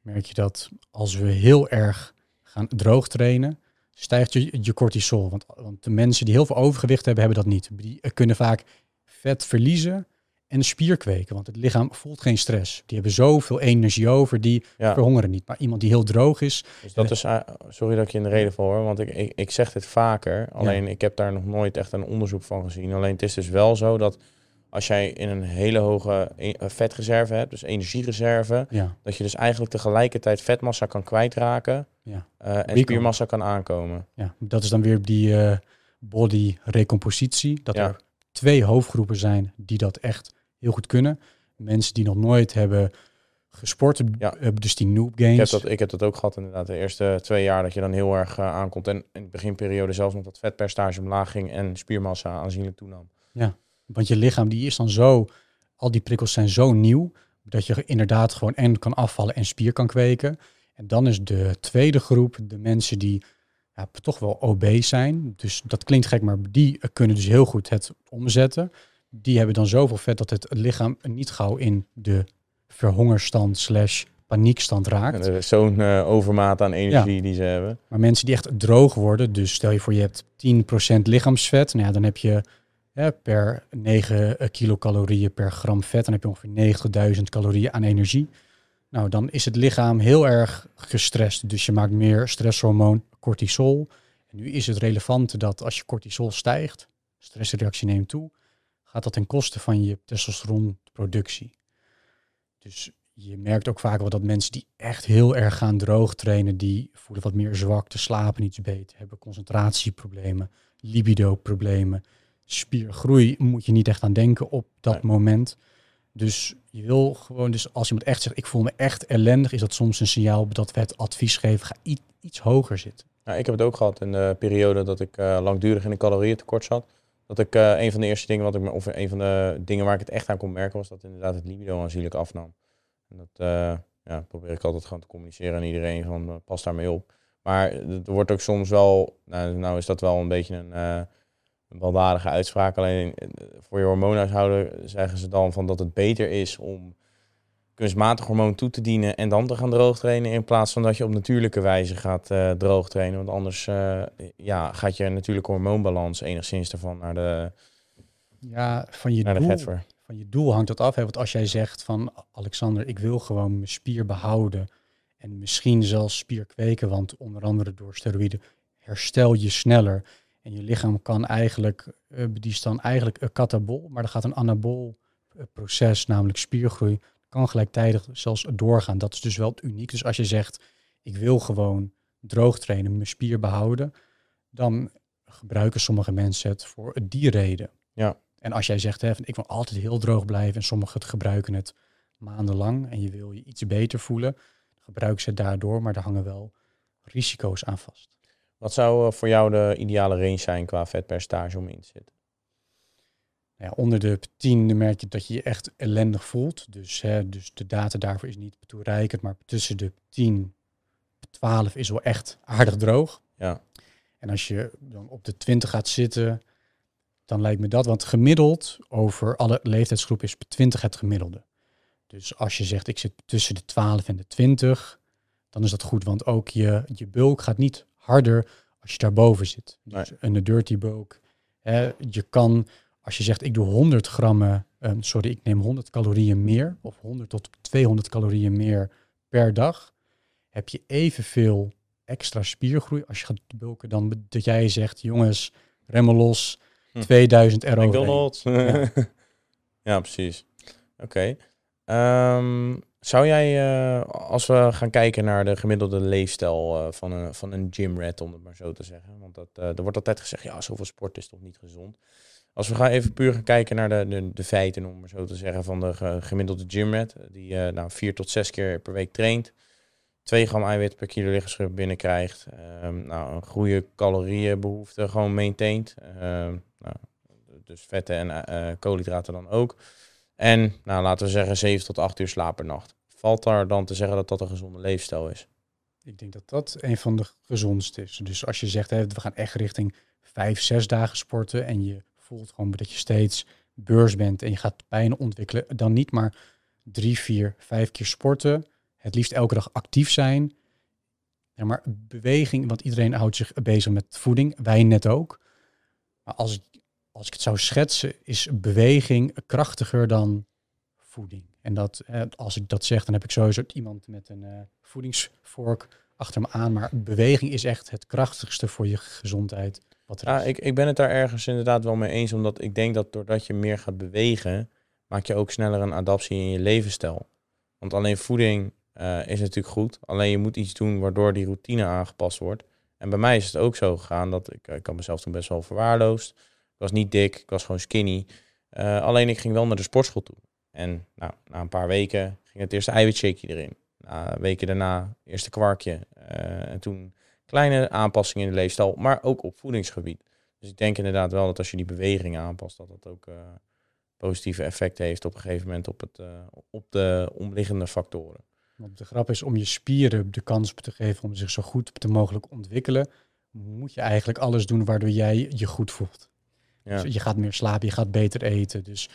merk je dat als we heel erg gaan droog trainen, stijgt je, je cortisol. Want, want de mensen die heel veel overgewicht hebben, hebben dat niet. Die kunnen vaak vet verliezen en spier kweken. Want het lichaam voelt geen stress. Die hebben zoveel energie over, die Ja, verhongeren niet. Maar iemand die heel droog is, dus dat is, eh, sorry dat ik je in de reden val hoor, want ik, ik, ik zeg dit vaker, alleen ik heb daar nog nooit echt een onderzoek van gezien. Alleen het is dus wel zo dat als jij in een hele hoge eh, vetreserve hebt, dus energiereserve, ja, dat je dus eigenlijk tegelijkertijd vetmassa kan kwijtraken Ja. eh, en spiermassa kan aankomen. ja, dat is dan weer die body recompositie. Dat Ja. er twee hoofdgroepen zijn die dat echt heel goed kunnen. Mensen die nog nooit hebben gesport, Ja. hebben dus die noob gains. Ik heb, dat, ik heb dat ook gehad inderdaad, de eerste twee jaar dat je dan heel erg eh, aankomt en in de beginperiode zelfs nog dat vetpercentage omlaag ging en spiermassa aanzienlijk toenam. Want je lichaam die is dan zo, al die prikkels zijn zo nieuw, dat je inderdaad gewoon en kan afvallen en spier kan kweken. En dan is de tweede groep de mensen die ja, toch wel obese zijn. Dus dat klinkt gek, maar die kunnen dus heel goed het omzetten. Die hebben dan zoveel vet dat het lichaam niet gauw in de verhongerstand slash paniekstand raakt. Zo'n eh, overmaat aan energie die ze hebben. Maar mensen die echt droog worden, dus stel je voor je hebt 10% lichaamsvet, nou ja, dan heb je hè, per 9 kilocalorieën per gram vet, dan heb je ongeveer 90.000 calorieën aan energie. Nou, dan is het lichaam heel erg gestrest, dus je maakt meer stresshormoon cortisol. En nu is het relevant dat als je cortisol stijgt, stressreactie neemt toe, gaat dat ten koste van je testosteronproductie. Dus je merkt ook vaak wel dat mensen die echt heel erg gaan droog trainen, die voelen wat meer zwakte, slapen niet zo beter, hebben concentratieproblemen, libido-problemen, spiergroei moet je niet echt aan denken op dat moment. Dus je wil gewoon, dus als iemand echt zegt, ik voel me echt ellendig, is dat soms een signaal dat we het advies geven, ga i- iets hoger zitten. Nou, ik heb het ook gehad in de periode dat ik eh, langdurig in een calorieëntekort zat. Dat ik eh, een van de eerste dingen wat ik me, of een van de dingen waar ik het echt aan kon merken, was dat inderdaad het libido aanzienlijk afnam. En dat eh, ja, probeer ik altijd gewoon te communiceren aan iedereen van eh, pas daarmee op. Maar er wordt ook soms wel, nou, nou is dat wel een beetje een, een baldadige uitspraak. Alleen voor je hormoonhuishouden zeggen ze dan van dat het beter is om kunstmatig hormoon toe te dienen en dan te gaan droogtrainen in plaats van dat je op natuurlijke wijze gaat eh droogtrainen. Want anders eh, ja, gaat je natuurlijke hormoonbalans enigszins ervan naar de, Ja, van je naar de doel, getver. van je doel hangt dat af. Hè? Want als jij zegt van Alexander, ik wil gewoon mijn spier behouden en misschien zelfs spier kweken, want onder andere door steroïden herstel je sneller en je lichaam kan eigenlijk, eh, die is dan eigenlijk een katabol, maar er gaat een anabol proces, namelijk spiergroei, kan gelijktijdig zelfs doorgaan. Dat is dus wel uniek. Dus als je zegt, ik wil gewoon droog trainen, mijn spier behouden, dan gebruiken sommige mensen het voor die reden. Ja. En als jij zegt, hè, ik wil altijd heel droog blijven en sommigen gebruiken het maandenlang en je wil je iets beter voelen, gebruiken ze het daardoor, maar daar hangen wel risico's aan vast. Wat zou eh, voor jou de ideale range zijn qua vetpercentage om in te zitten? Nou ja, onder de 10 merk je dat je je echt ellendig voelt. Dus, hè, dus de data daarvoor is niet toereikend, maar tussen de 10 12 is wel echt aardig droog. Ja. En als je dan op de 20 gaat zitten, dan lijkt me dat, want gemiddeld over alle leeftijdsgroepen is 20 het gemiddelde. Dus als je zegt ik zit tussen de 12 en de 20, dan is dat goed, want ook je, je bulk gaat niet harder als je daarboven zit. Dus een dirty bulk. Hè, je kan, als je zegt ik doe 100 grammen, um, sorry, ik neem 100 calorieën meer, of 100 tot 200 calorieën meer per dag, heb je evenveel extra spiergroei als je gaat bulken dan dat jij zegt, jongens, remmen los, 2000 hm. euro. McDonald's. Ja. ja, precies. Oké. Ehm, zou jij, uh, als we gaan kijken naar de gemiddelde leefstijl uh, van, een, van een gymrat, om het maar zo te zeggen. Want dat, uh, er wordt altijd gezegd, ja, zoveel sport is toch niet gezond. Als we gaan even puur gaan kijken naar de, de, de feiten, om maar zo te zeggen, van de gemiddelde gymrat. Die nou, vier tot zes keer per week traint. 2 gram eiwit per kilo lichaamsgewicht binnenkrijgt. Um, nou, een goede calorieënbehoefte gewoon maintaint. Um, nou, dus vetten en uh, koolhydraten dan ook. En nou, laten we zeggen 7 tot 8 uur slaap per nacht. Valt daar dan te zeggen dat dat een gezonde leefstijl is? Ik denk dat dat een van de gezondste is. Dus als je zegt, we gaan echt richting 5, 6 dagen sporten en je voelt gewoon dat je steeds beurs bent en je gaat pijn ontwikkelen, dan niet maar 3, 4, 5 keer sporten het liefst elke dag actief zijn. Ja, maar beweging, want iedereen houdt zich bezig met voeding, wij net ook. Maar als ik, als ik het zou schetsen, is beweging krachtiger dan voeding. En dat, als ik dat zeg, dan heb ik sowieso iemand met een uh, voedingsvork achter me aan. Maar beweging is echt het krachtigste voor je gezondheid. Wat ja, Ik, ik ben het daar ergens inderdaad wel mee eens. Omdat ik denk dat doordat je meer gaat bewegen, maak je ook sneller een adaptie in je levensstijl. Want alleen voeding uh, is natuurlijk goed. Alleen je moet iets doen waardoor die routine aangepast wordt. En bij mij is het ook zo gegaan dat ik, ik had mezelf toen best wel verwaarloosd. Ik was niet dik, ik was gewoon skinny. Uh, alleen ik ging wel naar de sportschool toe. En nou, na een paar weken ging het eerste eiwitshakeje erin. Na weken daarna eerste kwarkje. Uh, en toen kleine aanpassingen in de leefstijl, maar ook op voedingsgebied. Dus ik denk inderdaad wel dat als je die beweging aanpast, dat dat ook positieve effecten heeft op een gegeven moment op, het, op de omliggende factoren. Want de grap is om je spieren de kans te geven om zich zo goed te mogelijk ontwikkelen, moet je eigenlijk alles doen waardoor jij je goed voelt. Ja. Dus je gaat meer slapen, je gaat beter eten. Dus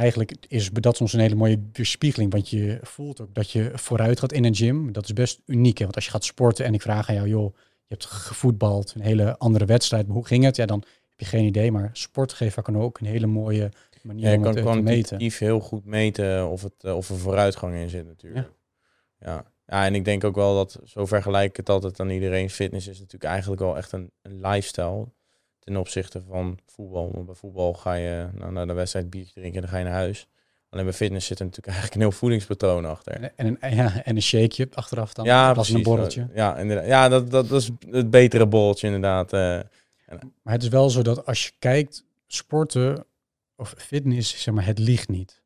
eigenlijk is dat soms een hele mooie weerspiegeling, want je voelt ook dat je vooruit gaat in een gym. Dat is best uniek, hè? want als je gaat sporten en ik vraag aan jou, joh, je hebt gevoetbald, een hele andere wedstrijd, maar hoe ging het? Ja, dan heb je geen idee, maar sport geeft vaak ook een hele mooie manier ja, je kan kwantitatief heel goed meten of, het, eh, of er vooruitgang in zit natuurlijk. Ja. ja. en ik denk ook wel dat, zo vergelijk ik het altijd aan iedereen, fitness is natuurlijk eigenlijk wel echt een, een lifestyle ten opzichte van voetbal. Want bij voetbal ga je nou, naar de wedstrijd biertje drinken en dan ga je naar huis. Alleen bij fitness zit er natuurlijk eigenlijk een heel voedingspatroon achter. En, en, een, ja, en een shakeje achteraf dan. Ja, als een borreltje. Ja, inderdaad. Ja, dat, dat, dat is het betere borreltje inderdaad. Uh, maar het is wel zo dat als je kijkt, sporten of fitness, zeg maar, het liegt niet.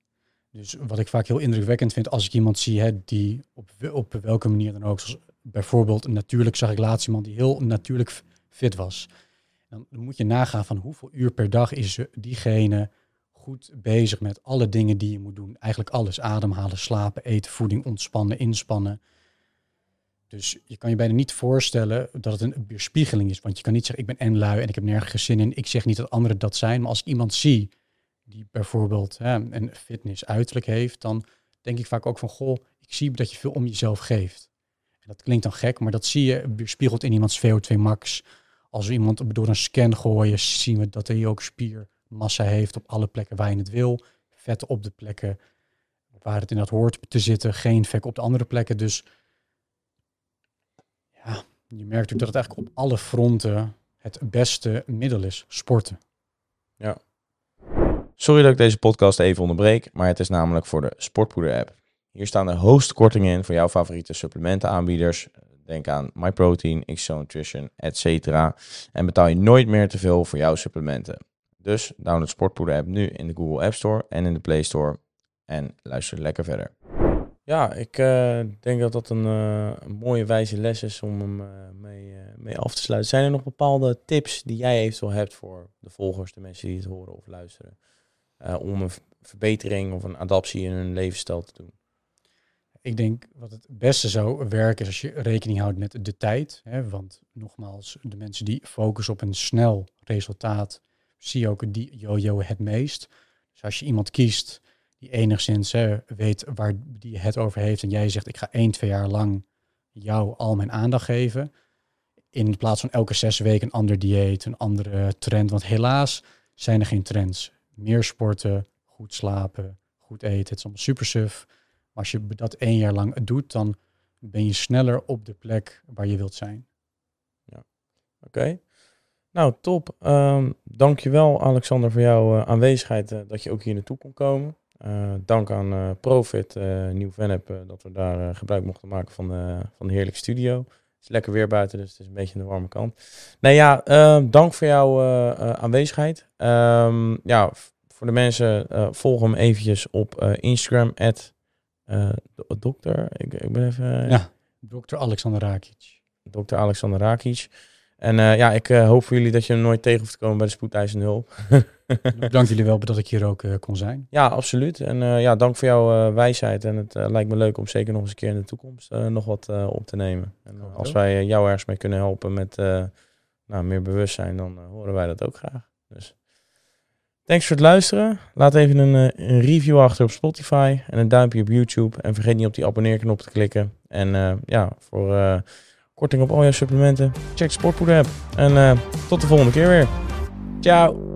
Dus wat ik vaak heel indrukwekkend vind als ik iemand zie hè, die op, op welke manier dan ook, zoals bijvoorbeeld natuurlijk zag ik laatst iemand die heel natuurlijk fit was. Dan moet je nagaan van hoeveel uur per dag is diegene goed bezig met alle dingen die je moet doen. Eigenlijk alles, ademhalen, slapen, eten, voeding, ontspannen, inspannen. Dus je kan je bijna niet voorstellen dat het een weerspiegeling is. Want je kan niet zeggen, ik ben en lui en ik heb nergens zin in. Ik zeg niet dat anderen dat zijn. Maar als ik iemand zie die bijvoorbeeld hè, een fitness uiterlijk heeft, dan denk ik vaak ook van, goh, ik zie dat je veel om jezelf geeft. En dat klinkt dan gek, maar dat zie je weerspiegeld in iemands VO2 max. Als we iemand door een scan gooien, zien we dat hij ook spiermassa heeft op alle plekken waar je het wil. Vet op de plekken waar het in dat hoort te zitten, geen vet op de andere plekken. Dus ja, je merkt ook dat het eigenlijk op alle fronten het beste middel is, sporten. Ja, Sorry dat ik deze podcast even onderbreek, maar het is namelijk voor de Sportpoeder app. Hier staan de hoogste kortingen in voor jouw favoriete supplementenaanbieders. Denk aan MyProtein, XO Nutrition, etc. En betaal je nooit meer te veel voor jouw supplementen. Dus download Sportpoeder app nu in de Google App Store en in de Play Store. En luister lekker verder. Ja, ik uh, denk dat dat een, uh, een, mooie wijze les is om hem uh, mee, mee, af te sluiten. Zijn er nog bepaalde tips die jij eventueel hebt voor de volgers, de mensen die het horen of luisteren, om een verbetering of een adaptie in hun levensstijl te doen? Ik denk wat het beste zou werken is als je rekening houdt met de tijd. Hè, want nogmaals, de mensen die focussen op een snel resultaat, zie je ook die yo-yo het meest. Dus als je iemand kiest die enigszins weet waar die het over heeft en jij zegt ik ga één, twee jaar lang jou al mijn aandacht geven. In plaats van elke zes weken een ander dieet, een andere trend. Want helaas zijn er geen trends. Meer sporten, goed slapen, goed eten. Het is allemaal super suf. Als je dat één jaar lang doet, dan ben je sneller op de plek waar je wilt zijn. Ja, oké. Nou, top. Um, dankjewel Alexander voor jouw uh, aanwezigheid, uh, dat je ook hier naartoe kon komen. Uh, dank aan Profit, Nieuw Venep, dat we daar gebruik mochten maken van van de heerlijke studio. Het is lekker weer buiten, dus het is een beetje de warme kant. Nee ja, dank voor jouw aanwezigheid. Um, ja, voor de mensen, volg hem eventjes op Instagram, dokter, ik, ik ben even... ja, dokter Alexander Rakic. Dokter Alexander Rakic. En uh, ja, ik uh, hoop voor jullie dat je er nooit tegen hoeft te komen bij de spoedeisende hulp. dank jullie wel dat ik hier ook uh, kon zijn. Ja, absoluut. En ja, dank voor jouw wijsheid. En het lijkt me leuk om zeker nog eens een keer in de toekomst nog wat op te nemen. En als wij jou ergens mee kunnen helpen met nou, meer bewustzijn, dan horen wij dat ook graag. Dus thanks voor het luisteren. Laat even een, een, review achter op Spotify en een duimpje op YouTube. En vergeet niet op die abonneerknop te klikken. En ja, voor korting op al jouw supplementen. Check de Sportpoeder app. En tot de volgende keer weer. Ciao.